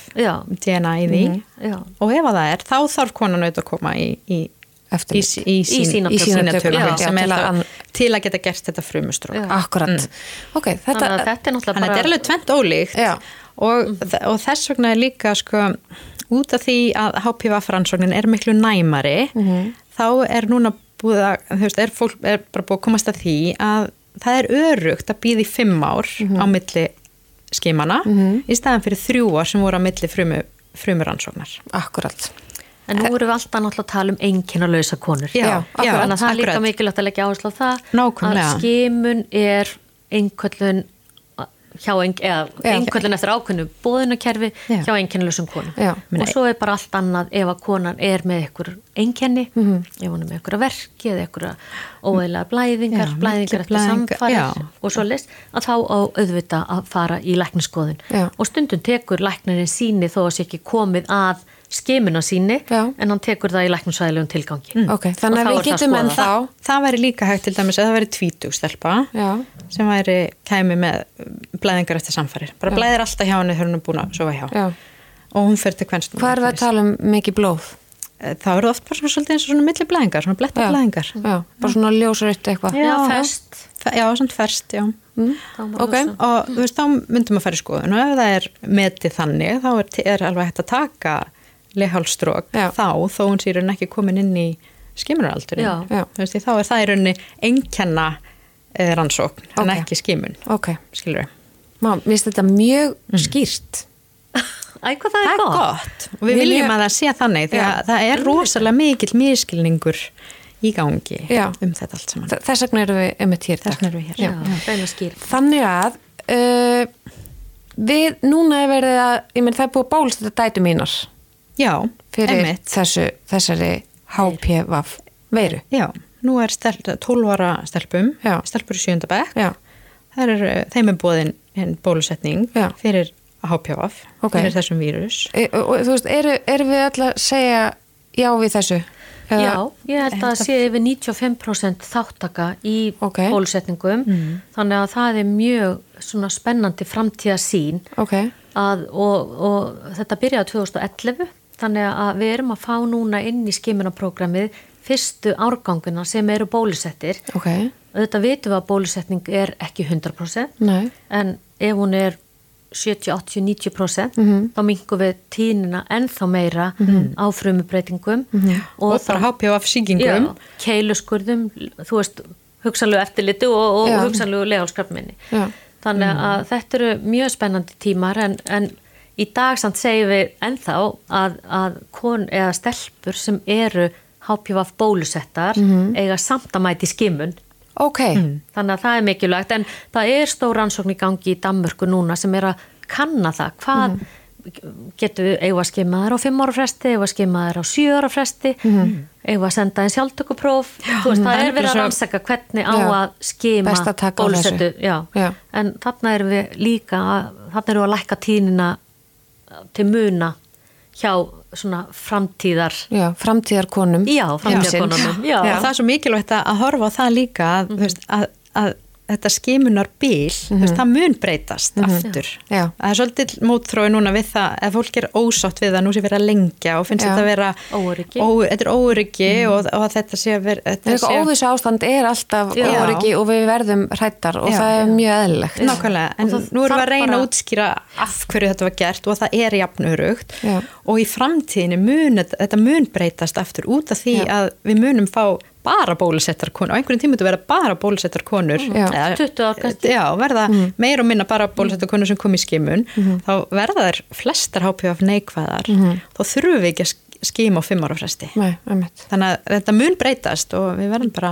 DNA í því Já. og ef að það er, þá þarf konan auðvitað að koma í, í, í, í, sín, í sínatöku Já, sem til er til að geta gert þetta frumustrók Já. Akkurat. Ok, þetta... Þannig að þetta er náttúrulega Þannig að bara... þetta er alveg tvent ólíkt og, og þess vegna er líka sko, út af því að HPV-rannsóknin er miklu næmari þá er núna búið að þú veist, er fólk er bara búið að komast að því að það er örugt að býða í fimm ár á milli skimana í staðan fyrir þrjú ár sem voru á milli frumu, frumurannsóknar. Akkurat. En nú erum við alltaf náttúrulega að tala um einnkynna lausa konur. Já, já, Þannig að það er líka akkurat. mikilvægt að leggja áherslu á það Nákvæmlega. að skimun er einnkvöllun hjá ein, eða Já. einnkvöllun eftir ákveðnu bóðunakerfi Já. hjá einkennlausum konum. Já. Og svo er bara allt annað ef að konan er með ykkur einkenni, Mhm. ef hún er með ykkur verki eða ykkur óeðlega blæðingar, Já, blæðingar eftir milliblæðingar, samfæri já. og svo list að þá á auðvita að fara í lækniskoðun. Já. Og stundum tekur læknirinn síni þó að sé ekki komið að skimuna síni Já. en hann tekur það í læknisvæðilegum tilgangi. Ok, þannig Og að við það getum enn þá... það væri líka hægt til dæmis að það væri tvítugstelpa Já. sem væri kæmi með blæðingar eftir samfærir bara blæðir alltaf hjá henni þegar hún er búin að sofa hjá Já. og hún fer til kvennstum Hvað er við að tala um mikið blóð? þá eru það oft bara svona svolítið eins og svona milli blæðingar svona bletta Já. blæðingar Já, bara svona ljósrautt eitthvað. Já, fest. Fe- já, svona ferst, já má Ok. rosa. og þú veist, þá myndum að fara í skoðun og ef það er metið þannig þá er, er alveg hægt að taka lehálstrók Já. þá þó hún sé í rauninni ekki komin inn í skimunaraldurinn Já. Já. þú veist, því þá er það í rauninni einkenna eh, rannsókn en Ok. ekki skimun Ok, skilur við Má, mér finnst þetta mjög skýrt. Æ, hvað það er það er gott. gott og við Vil viljum að það sé þannig því að Já. það er rosalega mikill miskilningur í gangi Já. um þetta allt saman Þess vegna erum við einmitt hér í dag. þess vegna erum við hér Já, skýra. Þannig að uh, við núna er verið að, ég menn það er búið að bálst þetta dætu mínar já, fyrir einmitt. þessu, þessari HPV veiru. Já, nú er stel, 12 ára stelpum, Já. stelpur í sjöndabæk, er, þeim er bóðin bólusetning Já. fyrir HPV, Ok. fyrir þessum vírus. e, og, þú veist, eru, eru við alltaf að segja já við þessu? Eða- Já, ég held að það sé yfir 95% þáttaka í Ok. bólusetningum þannig að það er mjög svona spennandi framtíða sín Ok, að, og, og þetta byrjaði 2011 þannig að við erum að fá núna inn í skimunaprógramið fyrstu árganguna sem eru bólusettir ok, auðvitað vitum við að bólusetning er ekki 100% nei, en ef hún er 70, 80, 90% Mhm. þá mingum við tínina ennþá meira á frumubreitingum Mhm. Og, bara HPV síkingum. já, keiluskurðum, þú veist hugsanlegu eftirliti og, og hugsanlegu legalskrafminni þannig Mm. að þetta eru mjög spennandi tímar en, en í dag samt segjum við ennþá að, að kon eða stelpur sem eru HPV bólusettar Mhm. eiga samt að mæti skimun ok, Þannig að það er mikilvægt en það er stór rannsókn í gangi í Danmörku núna sem er að kanna það hvað Mhm. getur við eigum að skima þær á 5 ára fresti, eigum að skima þær á 7 ára fresti, eigum að senda einn sjálftökupróf, þú veist það það er er verið að rannsaka hvernig á Já. að skima bólusettu, já. Já. en þarna erum við líka þarna erum við að lækka tíðnina til muna hjá svona framtíðar já, framtíðarkonum. já, framtíðarkonunum já. Og það er svo mikilvægt að að horfa á það líka að, þú veist, að, að þetta skimunar bíl, veist, það mun breytast aftur. Já. Það er svolítið mótþrói núna við það að fólk er ósátt við að nú sé verið að lengja og finnst Já. þetta að vera Óöryggi. ó, þetta er óöryggi og, og þetta sé að vera þetta óvissu ástand er alltaf Já. óryggi og við verðum hrættar og það er mjög eðlilegt. Nákvæmlega, en það nú erum við að reyna bara- að útskýra af hverju þetta var gert og það er jafnurugt og í framtíðinu mun þetta- þetta mun breytast aftur út af því að við munum fá bara bólusettar konur, á einhverjum tíma þetta vera bara bólusettar konur Já. Eða- 20 ár kannski. Já, verða meir og minna bara bólusettar konur sem kom í skimun þá verða þær flestar HPV neikvæðar þá þurfum við ekki að sk- skima á fimm ára fresti Nei, einmitt. þannig að þetta mun breytast og við verðum bara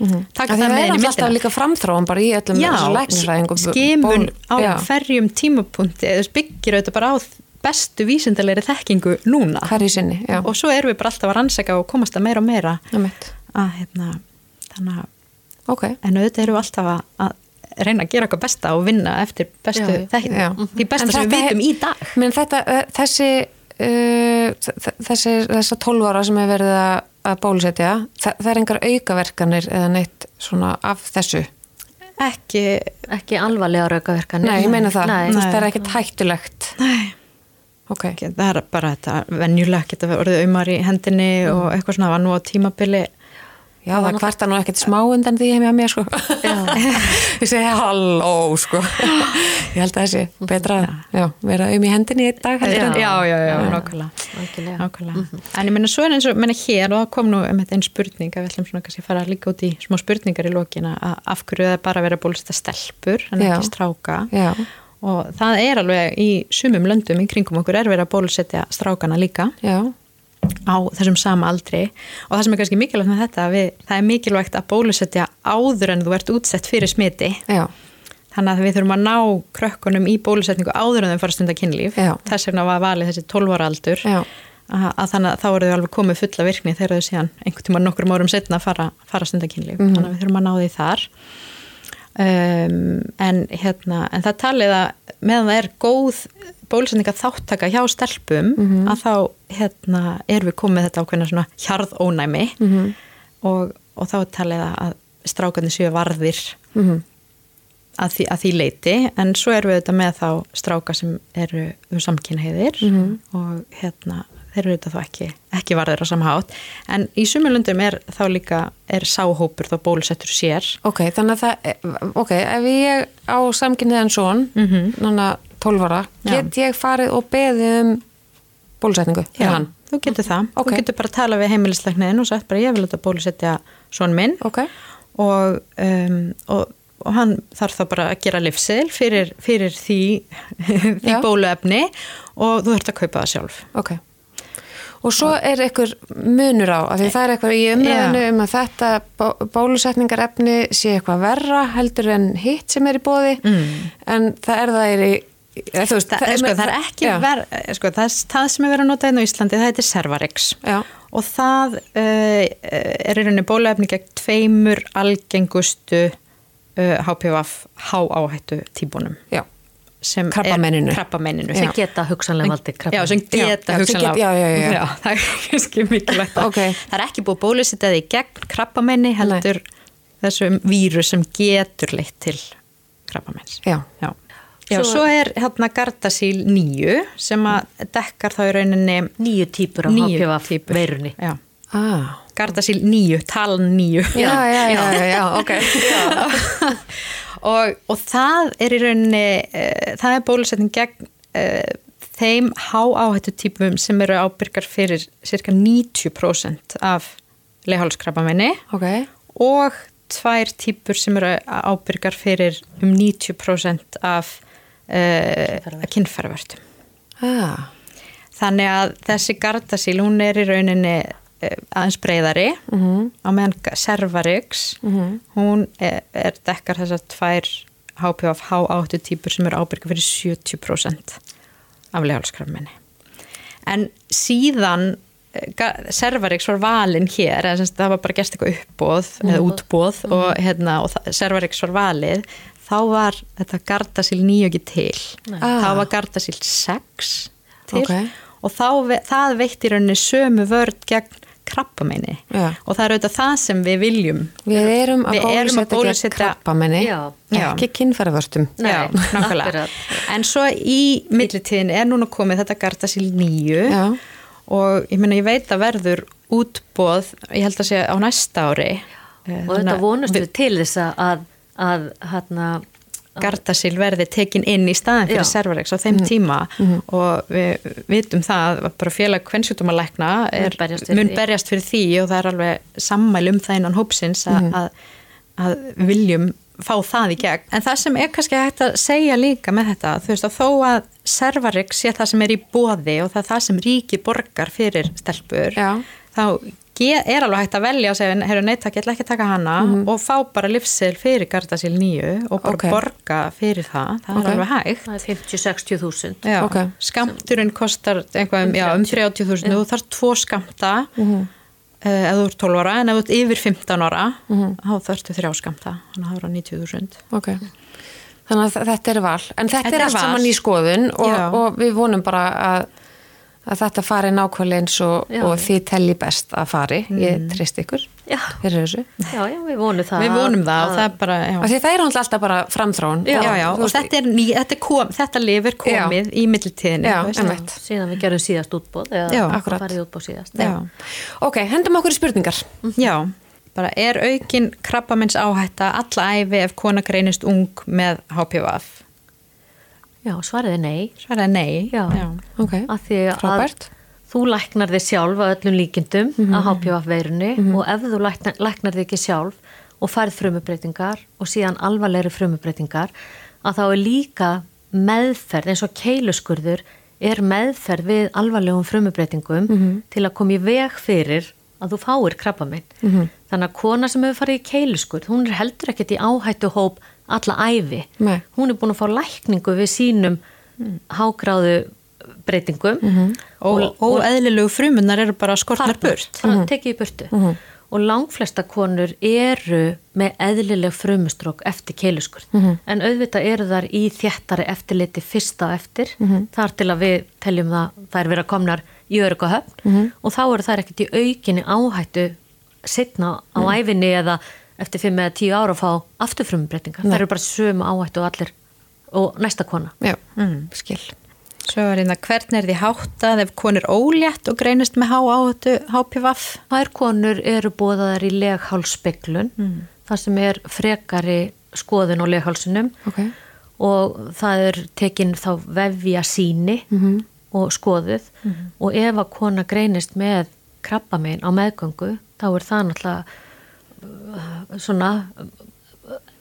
Af því það það með er inn í alltaf myndina líka framþróum bara í öllum þessu læknisfræðingum. skimun á Já. hverjum tímapunkti eða byggir auðvitað bara á bestu vísindalegri þekkingu núna Hverju sinni, já. og svo erum við bara alltaf að rannsaka og komast að meira og meira Einmitt. Að hérna þannig að Ok, en auðvitað erum við alltaf að, að reyna að gera eitthvað besta og vinna eftir bestu Já, þekkingu, já. því besta En sem við vitum í dag menn þetta, þessi uh, þessi, þessa 12 ára sem er verið að, að bólusetja, það, það er engar aukaverkanir eða neitt svona af þessu. ekki, Ekki alvarlega raukaverkanir. Nei, ég meina það, Nei. Það er ekkert hættulegt. nei Ok, ekki, það er bara þetta venjulega geta orðið umar í hendinni og eitthvað svona það var nú á tímabili já það kvarta nú ekkert smá undan því heim hjá mér sko. <laughs> ég segi halló sko. ég held að þessi betra já, vera um í hendinni í dag já, já, já, nákvæmlega Algjörlega. Nákvæmlega. En ég meina svo er eins og meina hér og það kom nú um einn spurning að við ætlum svona kannski að fara líka út í smá spurningar í lokina að af hverju það er bara að vera bólusetta stelpur en Já. ekki stráka Já, og það er alveg í sumum löndum í kringum okkur er verið að bólusetja strákana líka já, á þessum sama aldri. Og það sem er kannski mikilvægt með þetta við, það er mikilvægt að bólusetja áður en þú ert útsett fyrir smiti. Já, þannig að við þurfum að ná krökkunum í bólusetningu áður en þeim fara stunda kynlíf. Já. þess vegna var valið þessi 12 ára aldur. Að, að þannig að þá eru þau alveg komið fulla virkni þegar þau síðan einhvern tíma nokkur árum setna fara, fara stunda kynlíf. Mhm. þannig að við þurfum að ná því þar um, en hérna en það talið að meðan það er góð bólusetninga þáttaka hjá stelpum Mhm. að þá hérna erum við komið þetta ákveðna svona hjarðónæmi Mhm. og, og þá er talið að strákarnir séu varðir mhm, að því, að því leiti en svo erum við auðvitað með þá stráka sem eru samkynheiðir Mhm. og hérna þeir eru auðvitað þá ekki, ekki varðir á samhátt en í sumulundum er þá líka er sáhópur þá bólusettur sér ok, þannig að það ok, ef ég á samkynniðan son Mhm. núna 12 ára, Já. get ég farið og beðið um bólusetningu hann? þú getur það, Ok. þú getur bara að tala við heimilisleikniðin og sagt bara ég vil þetta bólusetja son minn Ok, og, um, og, og hann þarf þá bara að gera livsil fyrir, fyrir því, <laughs> því Já. bóluefni og þú þurft að kaupa það sjálf ok Og svo er einhver munur á, af því það er eitthvað í umræðinu um að þetta bó- bólusetningarefni sé eitthvað verra heldur en hitt sem er í bóði, Mm. en það er það er í, veist, Það, er, sko, það er ekki já, ver, sko, það, það sem er verið að nota hérna á Íslandi það heitir Cervarix. Já. og það uh, er í rauninni bóluefni gegn tveimur algengustu uh, HPV hááhættu típunum Já, krabbameininu Sem geta hugsanlega valdið krabba. Já, sem Já, geta já, hugsanlega já, já, já. <laughs> það er kannski mikilvægt. Að- Ok. það er ekki búið bólusetið í gegn krabbameini heldur þessum vírus sem getur leitt til krabbameins já, Já, Já svo, Svo- er hérna Gardasil 9 sem að dekkar þá í rauninni Nýju típur níu HPV veirunni. Já, ah, Gardasil 9, talan 9 já, já, já, já, já, ok. <laughs> og, og það er í rauninni uh, það er bólusetning gegn uh, þeim hááhættu típum sem eru ábyrgar fyrir cirka 90% af leihálskrabbamenni Ok, og tvær típur sem eru ábyrgar fyrir um 90% af uh, kynferðvertum ah, Þannig að þessi Gardasil, hún er í rauninni eh, aðeins breyðari Mhm. á meðan Cervarix, hún er, er dekkar þessar tvær HPV H8 típur sem eru ábyrga fyrir 70% af legalskrafminni. En síðan eh, Cervarix var valinn hér, sagt, það var bara gert eitthvað uppbóð eða útbóð og, hérna, og Cervarix var valið, þá var þetta Gardasil 9 ekki til. Ah. Þá var Gardasil 6 til Ok. og þá, það veitt í rauninni sömu vörd gegn krabbameini Já. og það er auðvitað það sem við viljum við erum að bólusetja. Já. ekki akkurat. En svo í millitíðin er núna komið þetta Gardasil 9 Já. og ég meina ég veit að verður útbóð, ég held að sé á næsta ári Og þetta vonast við til þess að, að hérna, Gardasil verði tekin inn í staðin fyrir Já. Cervarix á þeim tíma og við vitum það að bara félag kvennsjútumalækna Mun berjast fyrir því. og það er alveg sammæli um það innan hópsins að, að, að við viljum fá það í gegn. En það sem er kannski hægt að segja líka með þetta, þú veist að þó að Cervarix sé það sem er í bóði og það það sem ríki borgar fyrir stelpur, Já. þá er alveg hægt að velja og segja, heyrðu neittak, ég ætla ekki að taka hana og fá bara livsil fyrir Gardasil 9 og bara Ok. borga fyrir það, það Ok. er alveg hægt. Það er 50-60 þúsund. Já, Ok. skamturinn kostar eitthvað um, já, um 30.000 þú þarf tvo skamta uh, ef þú ert 12 ára en ef þú ert yfir 15 ára þá þarftu þrjá skamta þannig að það er 90.000 Ok. Þannig að þetta er val. En þetta, Þetta er er allt val. saman í skoðun og, og við vonum bara að, að þetta fari nákvæmlega eins og, Já. og þið telli best að fari. Ég trist ykkur Já. fyrir þessu. Já, já, við vonum það. við vonum það og það er bara það er alltaf bara framþróun. Já, já, þú og veist, þetta er, ný, þetta, er kom, þetta lifir komið í einmitt. Síðan við gerum síðast útbóð, eða Já, akkurat. farið útbóð síðast. Já. Ok, hendum okkur í spurningar. Já, bara er aukin krabbamins áhætta alla æfi ef kona greinist ung með HPV? Já, svarið er nei. Svaraði nei. Já. Ok, Af því að frábært. þú læknar þig sjálf að öllum líkindum Mhm. að HPV veirunni og ef þú læknar, læknar þig ekki sjálf og færð frumubreitingar og síðan alvarlegri frumubreitingar að þá er líka meðferð eins og keiluskurður er meðferð við alvarlegum frumubreitingum Mhm. til að koma í veg fyrir að þú fáir krabba minn. Mhm. Þannig að kona sem hefur farið í keiluskurð, hún er heldur ekkert í áhættu hóp alla æfi. Nei. Hún er búin að fá lækningu við sínum hágráðu breytingum. Og, og eðlilegu frumunar eru bara skortnar burt. bara tekið í burtu. Og langflesta konur eru með eðlileg frumustrók eftir keiluskurð en auðvitað eru þar í þjættari eftirliti fyrsta eftir þar til að við teljum það þær vera komnar í öruga höfn. Og þá eru þær ekkert í aukinni áhættu setna á æfinni eða eftir 5 eða 10 ára að fá afturfrumbreytingar, þær eru bara sömu áhættu og allir og næsta kona Já, skil. Svo er hérna, hvernig er því háttað ef konur ólétt og greinist með há áhættu HPV? Þær konur eru bóðaðar í leghálsspeglun, mm. það sem er frekari skoðun á leghálsunum Ok. og það er tekin þá vefja síni -hmm. og skoðuð og ef að kona greinist með krabba megin á meðgöngu, þá er það náttúrulega svona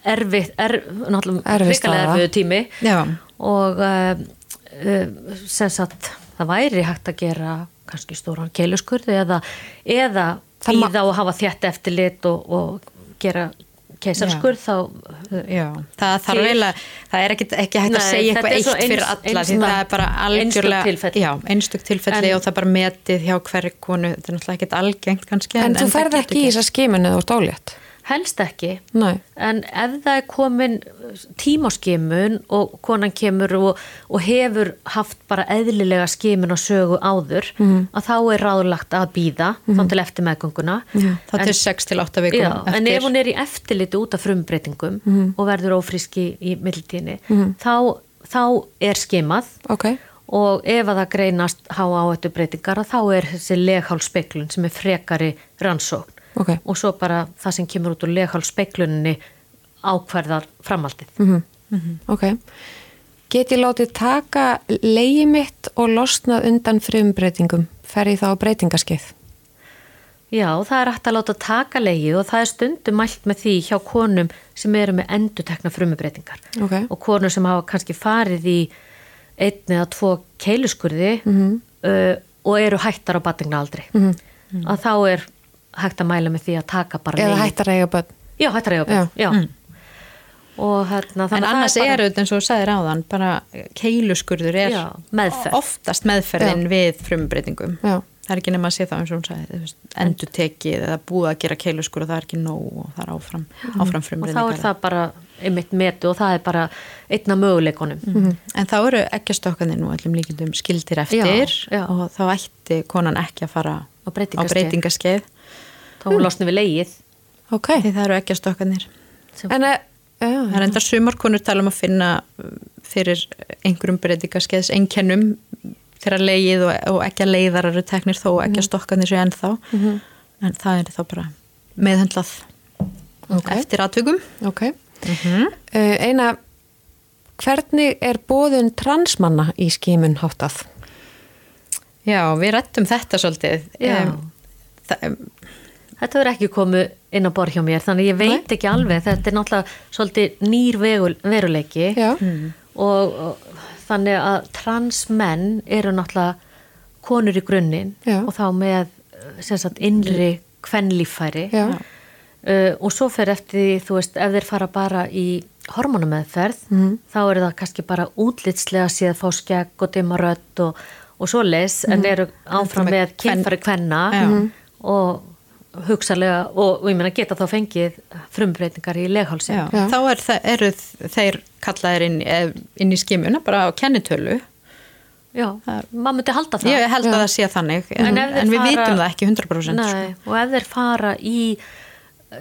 erfið, er, náttúrulega Erfið tími Já. og uh, uh, sem sagt það væri hægt að gera kannski stóran keiluskurði eða, eða ma- býða og hafa þjætt eftirlit og, og gera keisarskurð þá Já, það þarf Til- eiginlega, það er ekki, ekki hægt að Nei, segja þetta eitthvað eitt fyrir eins- alla, eins- því það er bara algjörlega, tilfelli. já, einstök tilfelli En- og það er bara metið hjá hverju konu, þetta er náttúrulega ekkert algengt kannski. En, þú það ferð ekki í þessa skiminu þú ert ólétt? Helst ekki Nei. en ef það er komin tímaskimun og konan kemur og, og hefur haft bara eðlilega skimun og sögu áður Mhm. að þá er ráðlagt að býða þá til eftir meðgönguna Það En- til 6 til 8 vikum Já, eftir. en ef hún er í eftirliti út af frumbreytingum Mhm. og verður ófríski í mildtíðinni þá, þá er skimað Ok. og ef að það greinast há áhættu breytingar þá er þessi leghálsspeglun sem er frekari rannsókn Ok. og svo bara það sem kemur út úr leghálsspegluninni ákverðar framaldið. Mhm. Ok. Get ég látið taka leiði mitt og losnað undan frumbreytingum? Fer ég þá breytingaskeið? Já, það er hægt að láta taka leið og það er stundum mælt með því hjá konum sem eru með endutekna frumbreytingar Ok. og konur sem hafa kannski farið í einn eða tvo keiluskurði uh, og eru hættar á batningnaaldri mm -hmm. að þá er hægt að mæla með því að taka bara Eða hættar að eiga börn? Já, hættar að eiga já. já. Og hérna, En annars er bara, auðvitað eins og þú sagðir áðan, bara keiluskurður er Já, meðferð. oftast meðferðin við frumbreytingum. Já. Það er ekki nema að sé það eins og hún sagði, endur tekið eða búið að gera keiluskur og það er ekki nóg og það er áfram, áfram og þá frumbreytingar. er það bara einmitt metu og það er bara einna möguleikonum. Mhm. En þá eru ekkjastokkanir nú allum líkindum skildir eftir Já, já. og þá ætti konan ekki að fara Á á breytingaskeið. Þá hún losni við leið. Ok. því það eru ekkjastokkanir. En, eh, já, Það er enda sumarkonur tala um að finna uh, fyrir einhverjum breytingaskeiðs einkennum þegar leið og, og ekki að leiðar eru teknir þó ekki að stokkanir sér ennþá en það er þá bara meðhendlað Ok. eftir atvögum. ok. Uh, eina, hvernig er bóðun transmanna í skimun háttað? Já, við rættum þetta svolítið. Já. Em, það, Þetta verður ekki komið inn á borð hjá mér þannig ég veit ekki alveg, þetta er náttúrulega svolítið nýr veruleiki Já. og, og þannig að transmenn eru náttúrulega konur í grunninn og þá með sem sagt innri kvennlíffæri Já. uh, og svo fer eftir því, þú veist, ef þeir fara bara í hormonumeðferð Mhm. þá er það kannski bara útlitslega séð fá skegg og dimma rödd og, og svo leis en eru áfram með kynfæri kvenna. Mhm. og hugsalega og, og ég meina geta þá fengið frumbreytingar í leghálsi Já. Þá er, eru þeir kallaðir inn, eh, inn í skimuna bara á kennitölu. Já, maður myndi halda það Ég held að það sé þannig, en, En en, við fara- vitum það ekki 100%. Nei, og ef þeir fara í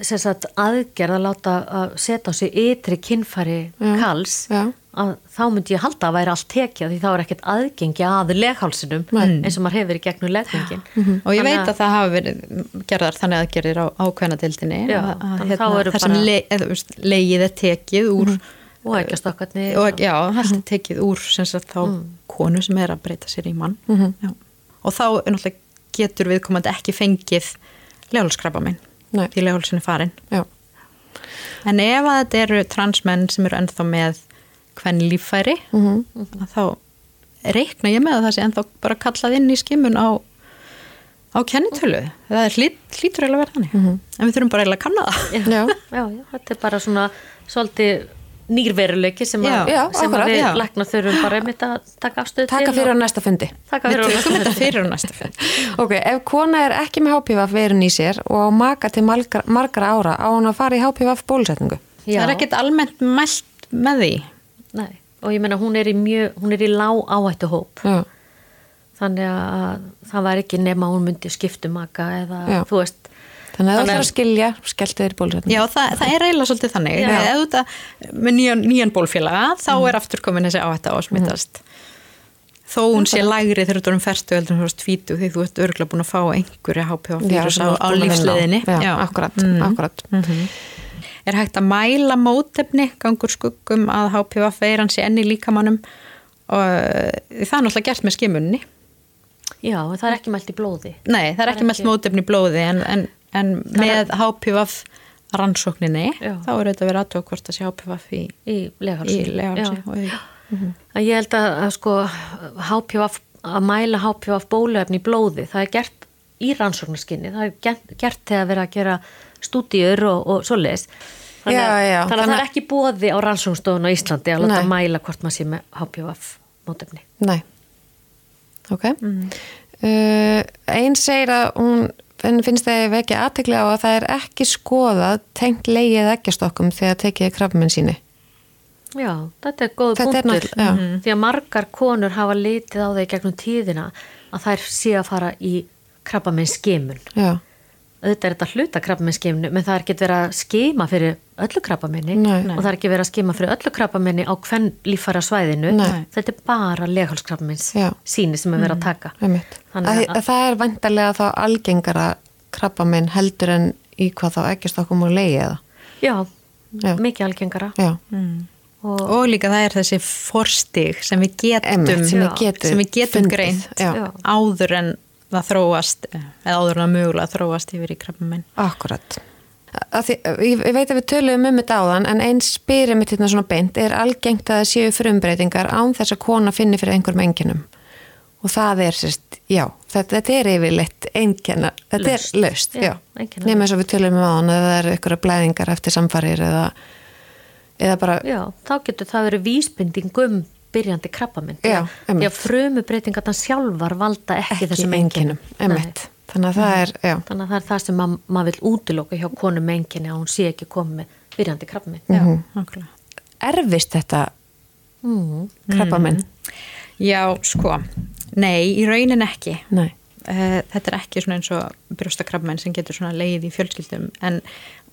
sagt, aðgerð að láta að setja á sig ytri kynfæri kals að þá myndi ég halda að væri allt tekið því þá er ekkert aðgengi að leghálsinum eins og maður hefur í gegnum leggingin sko. Og ég veit að það hafa verið gerðar þannig aðgerðir á, á að, að, þá eru þar sem bara- le, eða, þú veist, leigið er tekið úr og ekki að stokkarni og já, er tekið úr sagt þá konu sem er að breyta sér í mann. Já. og þá getur viðkomandi ekki fengið leghálskrabba minn. Því leghálsin er farin Já. en ef að þetta eru transmenn sem eru ennþá með hvern líffæri Mhm. að þá reikna ég með að það sé ennþá bara kallað inn í skimun á á kennitölu, það er hlýt, hlýtur eiginlega vera þannig, Mhm. en við þurfum bara eiginlega að kanna það Já. <laughs> já, já, þetta er bara svona svolítið nýrveruleiki sem, Já, að, já, sem akkurat, við lækna þurfum bara einmitt að taka afstöð Taka til fyrir á næsta fundi. taka við fyrir á tökum næsta þetta fyrir á næsta fyrir Ok, ef kona er ekki með HPV verun í sér og á maka til margar, margar ára á hún að fara í HPV bólusetningu. Já. það er ekkert almennt mælt með því Nei, og ég meina hún er í mjög, hún er í lág áhættu hóp Já. þannig að það var ekki nema hún myndi skiptu maka eða Já. þú veist Þannig að það ætlar að- skilja, skelltu þér í bólusetningu. Já, það, það er eiginlega svolítið þannig. Já. Ef þú þetta með nýjan, nýjan bólfélaga, þá er aftur komin þessi áhætta á að smittast. Þó hún sé lægri þegar þú erum ferstu heldur en þú erst tvítu því þú ert örgulega búin að fá einhverja HPV vírus sem á, á vinna lífsleiðinni. Já, akkurat, akkurat. Er hægt að mæla mótefni, gangur skuggum að HPV veiran sé enni líkamannum og uh, það er náttúrulega gert með skimunni. Já, það er ekki mælt í blóði Nei, það er ekki mest mótefni í blóði en, en, en með HPV rannsókninni Já. þá er þetta verið aðtók hvort að sé HPV í, í og í að ég held að, að sko HPV, að mæla HPV bóluefni í blóði, það er gert í rannsóknarskinni, það er gert, gert þegar verið að gera stúdíur og, og svoleiðis. Þannig, Já, að- já, þannig að það þannig- er ekki bóði á rannsóknstofun á Íslandi að láta mæla hvort maður sé með HPV mótefni. Nei. Ok. Uh, einn segir að hún finnst það ekki aðtekli á að það er ekki skoðað tengt leigið ekkjastokkum þegar tekið krafminn síni. Já, þetta er góð Þetta er punktur náttúrulega- já. Mhm. því að margar konur hafa litið á í gegnum tíðina að þær sé að fara í krabba með skimun Já. Auðvitað er þetta hluta krabbamennskimnu menn það er ekki verið að skima fyrir öllu krabbamenni Nei. og það er ekki verið að skima fyrir öllu krabbamenni á hvern líffæra svæðinu Nei. þetta er bara leghálskrabbamenns Já. síni sem er verið að taka Einmitt. Þannig Að, að- að það er vantarlega þá algengara krabbaminn heldur en í hvað þá ekkjastokkum og leigið það. já, Já. mikið algengara Já. og, Og líka það er þessi forstig sem við getum, Einmitt, sem við getum, sem við getum fundið. greint áður en það þróast eða áður en það mögulega þróast yfir í krabbamein. Akkurat. Að því, ég, ég veit að við töluðum um þetta áðan en eins spyrir mitt hérna svona beint er algengt að það séu frumbreytingar án þess að kona finni fyrir einhverjum enginum og það er sérst, já þetta, þetta er yfirleitt einkenna þetta Laust. er löst, Já, já, nema eins og við töluðum um áðan eða það eru einhverja blæðingar eftir samfarir eða, eða bara já, þá getur það verið vísbending um byrjandi krabbamenn Já, að frumubreitingarna sjálfar valda ekki, ekki þessum einmitt. Þannig að það er, já, Þannig að það er það sem ma maður vil útiloka hjá konum með enginni að hún sé ekki komið með byrjandi krabbamenn. Já, Mhm. nákvæmlega. erfist þetta Mm. krabbamenn Já, sko, nei, í raunin ekki. nei, Eh, Þetta er ekki svona eins og brjóstakrabmenn sem getur svona leið í fjölskyldum en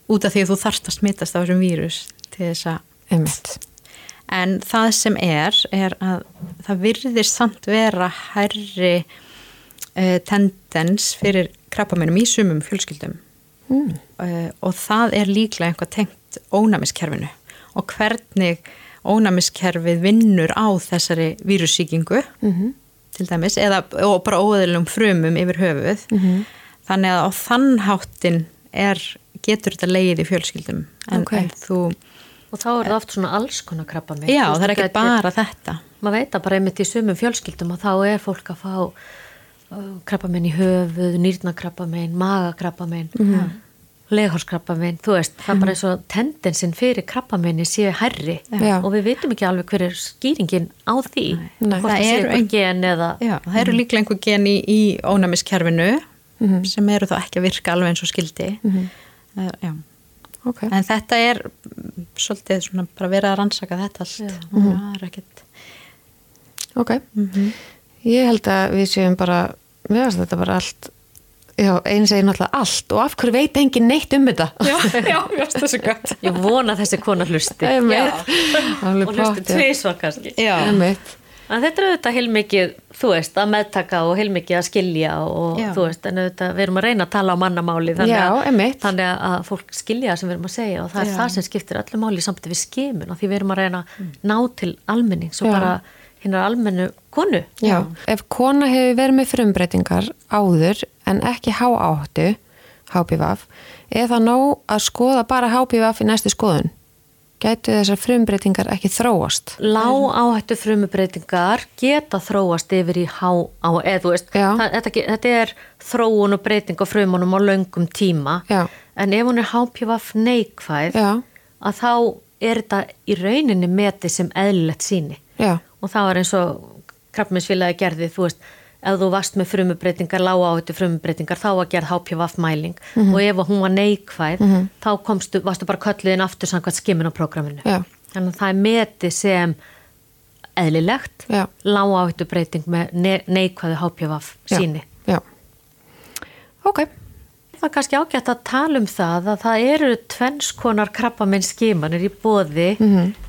út af því að þú þarft að smittast á þessum vírus til þess að En það sem er, er að það virðist samt vera herri uh, tendens fyrir krabbamennum í sumum fjölskyldum mm. uh, og það er líklega einhvað tengt ónæmiskerfinu og hvernig ónæmiskerfið vinnur á þessari vírussýkingu Mhm. til dæmis eða bara óðilum frumum yfir höfuð Mhm. þannig að á þann háttin er, getur þetta leið í fjölskyldum en, Ok. en þú Og þá er það oft svona alls konar krabbamenn. Já, Þú veist, það er þetta ekki bara þetta. Maður veit að bara einmitt í sumum fjölskyldum og þá er fólk að fá krabbamein í höfuð, nýrnakrabbamein, magakrabbamein, mm -hmm. leghálskrabbamein, þú veist, það er bara eins og tendensin fyrir krabbameini sé herri Já. og við veitum ekki alveg hver er skýringin á því, Nei. hvort Það það eru einhver ein- gen eða Já, það eru líklega einhver gen í, í ónæmiskerfinu sem eru þá ekki að virka alveg eins og skildi uh, já. Ok. en þetta er mm, svolítið svona bara verið að rannsaka þetta allt. Og það er ekkert Ok, ég held að við séum bara, við veist þetta bara allt, já, einu segir náttúrulega allt og af hverju veit engin neitt um þetta? Já, já, já, það er svo gott. Ég vona þessi kona hlusti. Einmitt. Alveg og hlusti tvisvar kannski. Já, Einmitt. En þetta er auðvitað heilmikið, þú veist, að meðtaka og heilmikið að skilja og Já. þú veist, en auðvitað við erum að reyna að tala á mannamáli þannig, Já, að, þannig að fólk skilja sem við erum að segja og það er Já. það sem skiptir öllu máli samt við skimun og því við erum að reyna að ná til almennings og Já. bara hinnar almennu konu. Já, ef kona hefur verið með frumbreytingar áður en ekki hááttu, HPVF, er það nóg að skoða bara HPVF í næstu skoðun? Gætu þessar frumbreytingar ekki þróast? Lág áhættu frumubreitingar geta þróast yfir í há á, eða þetta, þetta er þróun og breyting á frumunum á löngum tíma, Já. en ef hún er HPVF neikvæð, Já, að þá er þetta í rauninni metið sem eðlilegt síni já, og það var eins og krabbminsfélagi gerði, þú veist, ef þú varst með frumubreitingar, lága áhættu frumubreitingar þá var gerð HPVF mæling og ef hún var neikvæð, þá komstu, varstu bara kölluðin aftur samkvæmt skimunarprogramminu. já, Þannig að það er metið sem eðlilegt, Já. lága áhættu breyting með ne neikvæðu HPVF já. síni. Já. Ok, Er kannski ágætt að tala um það að það eru tvennskonar krabbaminn skimanir í bóði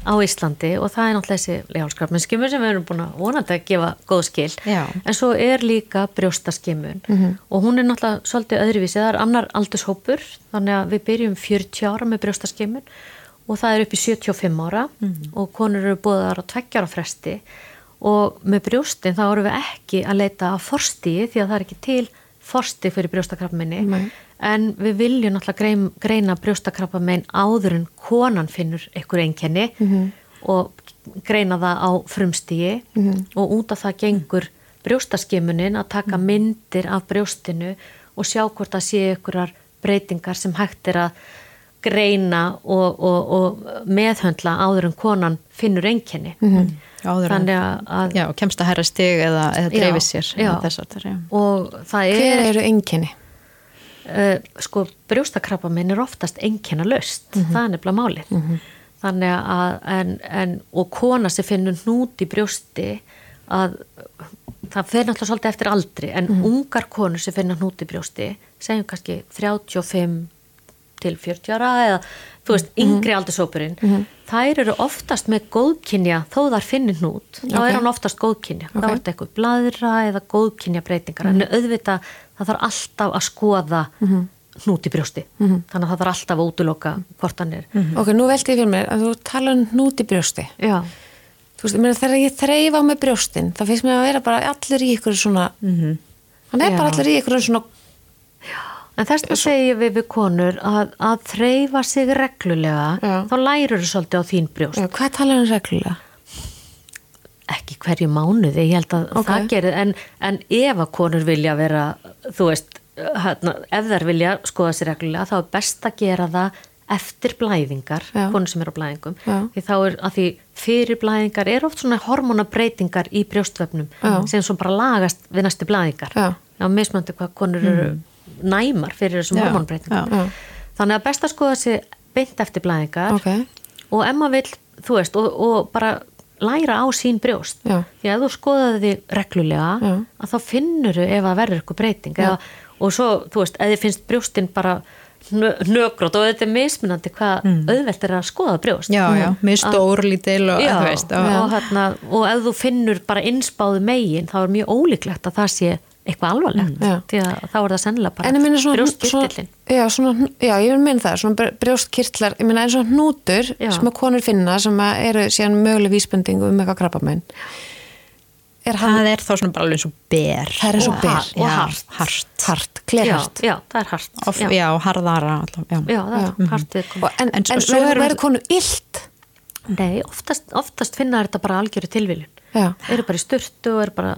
á Íslandi og það er náttúrulega þessi leghálskrabbaminn skimun sem við erum búin að vonandi að gefa góð skil. Já. En svo er líka brjóstaskimun og hún er náttúrulega svolítið öðruvísi. Það er annar aldurshópur þannig að við byrjum 40 ára með brjóstaskimun og það er upp í 75 ára og konur eru bóðar á tveggjára fresti og með brjóstin þá erum við ekki að leita að forstíi því að það er ekki til forsti fyrir brjóstakrabbameini. Nei. en við viljum náttúrulega grein, greina brjóstakrabbamein áður en konan finnur einhver einkenni og greina það á frumstíi og út af það gengur brjóstaskimunin að taka myndir af brjóstinu og sjá hvort það sé einhverjar breytingar sem hægt er að greina og, og, og meðhöndla áður en konan finnur einkenni. Áður en- þannig að, að Já, kemst að herra stig eða, eða dreifir sér já. eða þess að já. og það hver er eru einkenni? uh, sko brjóstakrabba minn er oftast einkenna löst, það er nefnilega málið. Þannig að en, en, og kona sem finnur hnút í brjósti að það fer náttúrulega svolítið eftir aldri en ungar konur sem finna hnút í brjósti segjum kannski 35 til 40 ára eða þú veist, yngri aldursópurinn þær eru oftast með góðkynja þó þar finnir hnút, þá Ok. er hann oftast góðkynja, þá Ok. er þetta eitthvað bladra eða góðkynja breytingar, en auðvitað það þarf alltaf að skoða hnút í brjósti, þannig að það þarf alltaf að útiloka hvort hann er. Ok, nú velti ég fyrir mér að þú tala um hnút í brjósti. Já, Þú veist, meina, þegar ég þreif á með brjóstin, það finnst mér að vera bara allir í ykkur svona, hann er Já. bara allir í ykkur svona, en þess að segja við við konur að, að þreyfa sig reglulega, Já. þá lærur þú svolítið á þín brjóst já, hvað talar um reglulega? ekki hverju mánuði, ég held að Ok. það gerir, en, en ef að konur vilja vera, þú veist hérna, ef þær vilja skoða sér reglulega þá er best að gera það eftir blæðingar, Já. konur sem eru á blæðingum Já. því þá er að því fyrir blæðingar er oft svona hormonabreitingar í brjóstvefnum sem svo bara lagast við næstu blæðingar Já. mismöndi hvað konur eru næmar fyrir þessum já. þannig að best að skoða sér beint eftir blæðingar Ok, og ef maður vill, þú veist, og, og bara læra á sín brjóst. Já. því að þú skoðaði þig reglulega Já. að þá finnur þau ef að verður eitthvað breyting. Eða, og svo, þú veist, þið finnst brjóstin bara nögrót og þetta er mismunandi hvað auðvelt er að skoða brjóst. Já, já, með stór lítil og Já, veist og, og, hérna, og ef þú finnur bara innspáðu megin þá er mjög ólíklegt að það sé eitthvað alvarlegt Já. því að þá er það sennilega en ég bara svona, já, svona, já, ég minna það, svona br- brjóstkirtlar, ég minna eins og hnútur Já. sem að konur finna sem að eru síðan möguleg vísbendingu um eitthvað krabbamein. Er hann, það er þá svona bara alveg eins og ber það er eins og og ber. og hart. hart. Hart, glerhart. já, já, það er hart Of, já. já, harðara alltaf, já. já, það er hart Og viðkomandi en, En en, svo- verður, konu illt? Nei, oftast, oftast finna þetta bara algjöru tilviljun. Já. Eru bara í styrtu og eru bara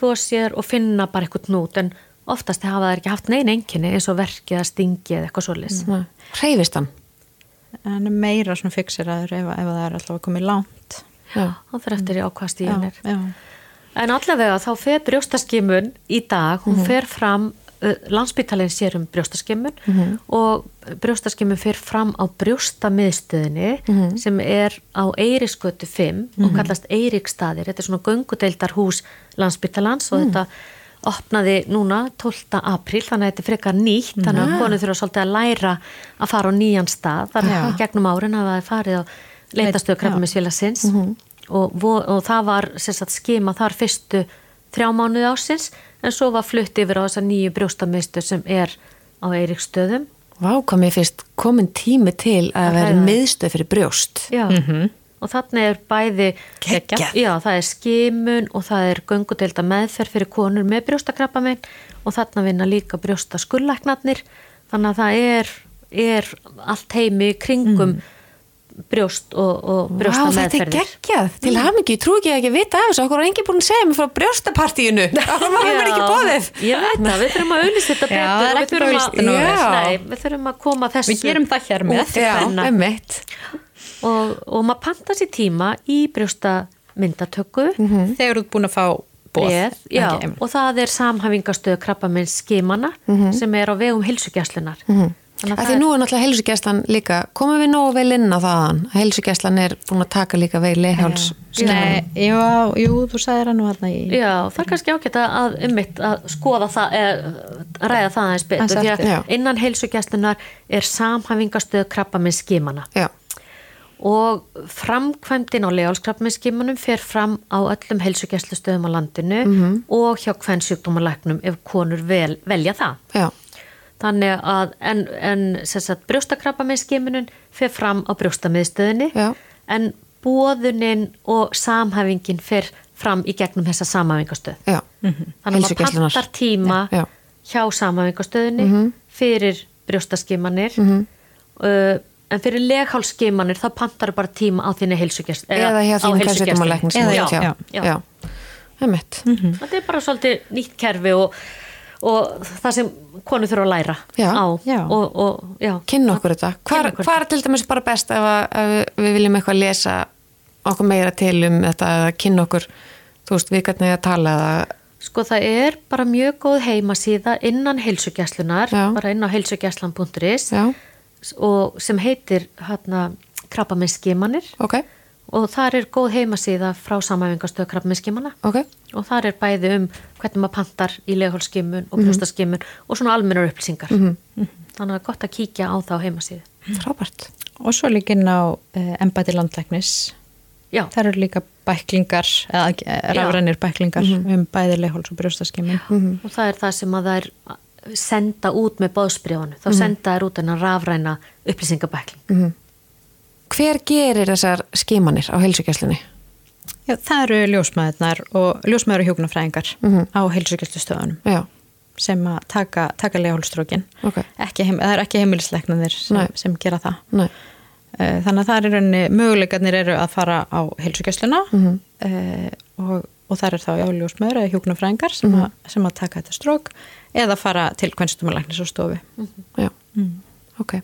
þó sér og finna bara eitthvað nút en oftast hafa það ekki haft neina enginni eins og verkið að stingi eða eitthvað svolítið. Hreyfist hann? en meira svona fixeraður ef, ef það er alltaf að koma í langt Já. Það fyrir eftir í ákvæðast í hennir. já. En allavega þá fer brjóstaskimun í dag, hún Mhm. fer fram, uh, landsbytalinn sér um brjóstaskimun Mhm. og brjóstaskimun fer fram á brjóstamiðstöðinni Mhm. sem er á Eiríksgötu 5 og kallast Eiríkstaðir. Þetta er svona göngudeildarhús landsbytalans og þetta opnaði núna 12. apríl þannig að þetta er frekar nýtt þannig að konur þurfa svolítið að læra að fara á nýjan stað þannig að gegnum árin að það er farið á leitastöðu krabbaminsfélagsins og, og það var sagt, skima þar fyrstu þrjá mánuði ásins en svo var flutt yfir á þessa nýju brjóstamistu sem er á Eiríkstöðum Vá, hvað mér finnst komin tími til að Að vera miðstöð fyrir brjóst. Já, og þannig er bæði Geggjað. Já, það er skimun og það er göngudelda meðferð fyrir konur með brjóstakrabbamein og þarna vinna líka brjóstaskullæknarnir þannig að það er, er allt heimi kringum brjóst og, og Vá, þetta er geggjað. Til hamingi, ég trú ekki að ekki vita af þessu. Okkur er enginn búin að segja mér frá brjóstapartíinu. Okkur maður er ekki bóðið. Ég veit það, við þurfum að auðvist þetta <laughs> betur það er og við þurfum að, víst nógu vel. Nei, við þurfum að koma þessu Við gerum það hér með. og, og maður panta sér tíma í brjóstamyndatöku Mhm. þegar þú ert búin að fá bóð já, og það er samhæfingastöð krabbamins skimana sem er á vegum hilsugjastlunar Mhm. Þannig að því það nú er náttúrulega heilsugjastlan líka, komum við nógu vel inn á þaðan. Heilsugjastlan er búin að taka líka veið leiháls. Nei, já, jú, þú sagðir hann nú hérna í Já, það er kannski ágætt að, að ummitt að skoða það, eða ræða það aðeins betur, því eftir. Já. að innan heilsugjastlunar er samhæfingastöð krabbamins skimana Já, og framkvæmdin á legalskrafminskimunum fer fram á öllum heilsugjastlustöðum á landinu Mhm. og hjá hvern sjúkdómalæknum ef konur vel, velja það. já, Þannig að en, en brjóstakrabbaminskimunum fer fram á brjóstamiðstöðinni Já. en bóðunin og samhæfingin fer fram í gegnum þessa samhæfingastöð. já. Þannig að maður pantar tíma Já. hjá samhæfingastöðinni Mhm. fyrir brjóstaskimanir uh, en fyrir leghálskimanir þá pantar bara tíma á þinni heilsugjast Eða hjá hversveitumaleikning sem Eða já, hjá. já, já. Já, emmitt. Þetta er bara svolítið nýtt kerfi og, og það sem konur þurfa að læra Já. á Já. og, og. Kynna okkur þetta. Okkur hvar er til dæmis bara best ef, að, ef við viljum eitthvað lesa okkur meira til um þetta eða kynna okkur, þú veist, við hvernig að tala eða, Sko það er bara mjög góð heimasíða innan heilsugjastlunar, Já. bara inn á heilsugjastlan.is já, og sem heitir hérna krabbaminnskimanir ok, og þar er góð heimasíða frá samæfingastöð krabbaminnskimana ok, og þar er bæði um hvernig maður pantar í leghálskimun og brjóstaskimun og svona almennar upplýsingar. Þannig að það er gott að kíkja á þá heimasíðu. frábært. og svo líka inn á uh, embæti landlæknis. Já, það eru líka bæklingar eða eh, rafrænir bæklingar um bæði leiháls og brjóstaskimin og það er það sem að það er senda út með bóðsbríðanu. Þá senda þær út en að rafræna upplýsingabækling. Hver gerir þessar skimanir á heilsugjastlunni? Já, það eru ljósmaðurnar og ljósmaður og hjókunarfræðingar á heilsugjastustöðunum Já, sem að taka, taka leiðhólstrókin Ok. heim, það er ekki heimilisleiknanir sem, sem gera það. Nei, Eh, þannig að það er í rauninni möguleikarnir eru að fara á heilsugjastluna Mhm. uh, og, og það er þá já ljósmaður eða hjókunarfræðingar sem, Mhm. að, sem að taka þetta strók eða fara til kvenstumalæknis og stofu já, ok.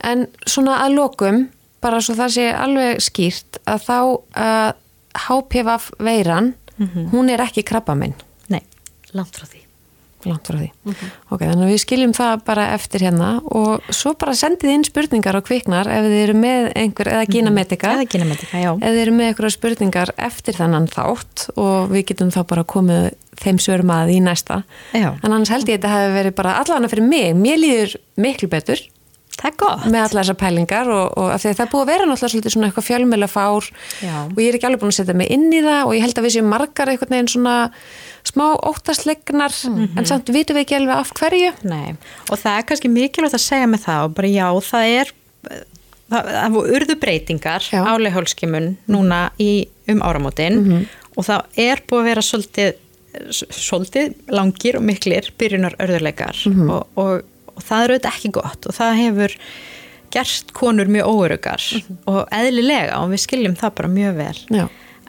En svona að lokum, bara svo það sé alveg skýrt að þá að HPV veiran, hún er ekki krabbaminn. Nei, Langt frá því. langt frá því. Ok, þannig að við skiljum það bara eftir hérna og svo bara sendið inn spurningar og kviknar ef þið eru með einhver, eða gynametika, eða gynametika, já ef þið eru með einhverja spurningar eftir þennan þátt og við getum þá bara komið þeim svörum að í næsta. Já. En annars held ég að þetta hefur verið bara allavega fyrir mig, mér líður miklu betur Það er gott. Með alla þessar pælingar og, og af því að það er búið að vera náttúrulega svolítið svona eitthvað fjölmjöla fár Já. og ég er ekki alveg búin að setja mig inn í það og ég held að við séum margar einhvern veginn svona smá óttaslegnar en samt vitum við ekki alveg af hverju. Nei, og það er kannski mikilvægt að segja með það og bara já, það er það, það voru urðu breytingar Já. á leihólskimun núna í, um áramótin og það er búið að vera svolítið, svolítið langir og miklir byrjunar örðuleikar og, og, og það er auðvitað ekki gott og það hefur gert konur mjög óörugar og eðlilega og við skiljum það bara mjög vel Já.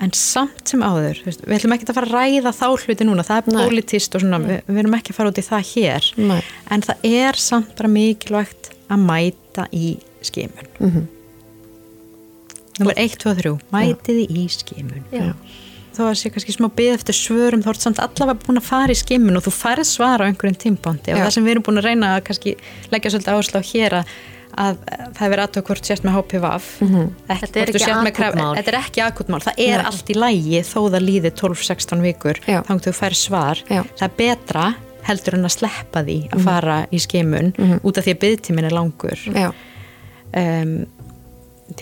en samt sem áður, veist, við ætlum ekki að fara að ræða þá hluti núna, það er politist og svona, við, við erum ekki að fara út í það hér Nei. en það er samt bara mikilvægt að mæta í skimun mm -hmm. Númer 1, 2, 3 mætiði í skimun Já. Þó að sé kannski smá byggð eftir svörum þá er samt allavega búin að fara í skimun og þú færð svara á einhverjum tímpóndi og það sem við erum búin að reyna að kannski leggja svolítið áherslu á hér að, að það er verið aðtöð hvort sést með HPV Mhm. ekki, Þetta er sért þetta er ekki akutmál, það er Nei. allt í lægi þó það líði 12-16 vikur Já. þá þú fær svar Já. það er betra heldur en að sleppa því að fara í skimun út af því að byggtíminn er langur Já. um,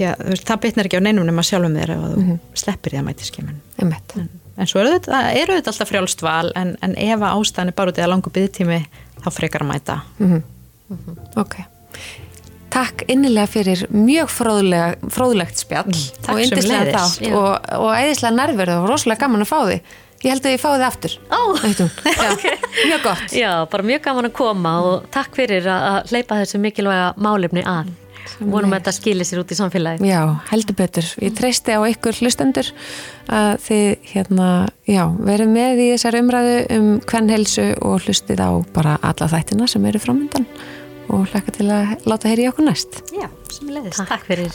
að veist, það bitnar ekki á neinum nema sjálfum þér ef að þú sleppir því að mæti skimun Einmitt. en svo eru þetta, eru þetta alltaf frjálst val en, en ef að ástæðan er bara út í að langu byggtími þá frekar að mæta Ok. Takk innilega fyrir mjög fróðlega, fróðlegt spjall takk og yndislega þátt Já. og, og æðislega nærverð og rosalega gaman að fá þig. Ég held að ég fái þið aftur. Ó. Hún. <laughs> Já, Mjög gott. Já, bara mjög gaman að koma og takk fyrir að að hleypa þessu mikilvæga málefni að. Vonum að þetta skilir sér út í samfélagi. Já, heldur betur. Ég treysti á ykkur hlustendur að þið hérna, já, verið með í þessar umræðu um hvern helsu og hlustið á bara alla þættina sem eru framöndan og hlaka til að láta heyri okkur næst. Já, sem leiðist Takk fyrir.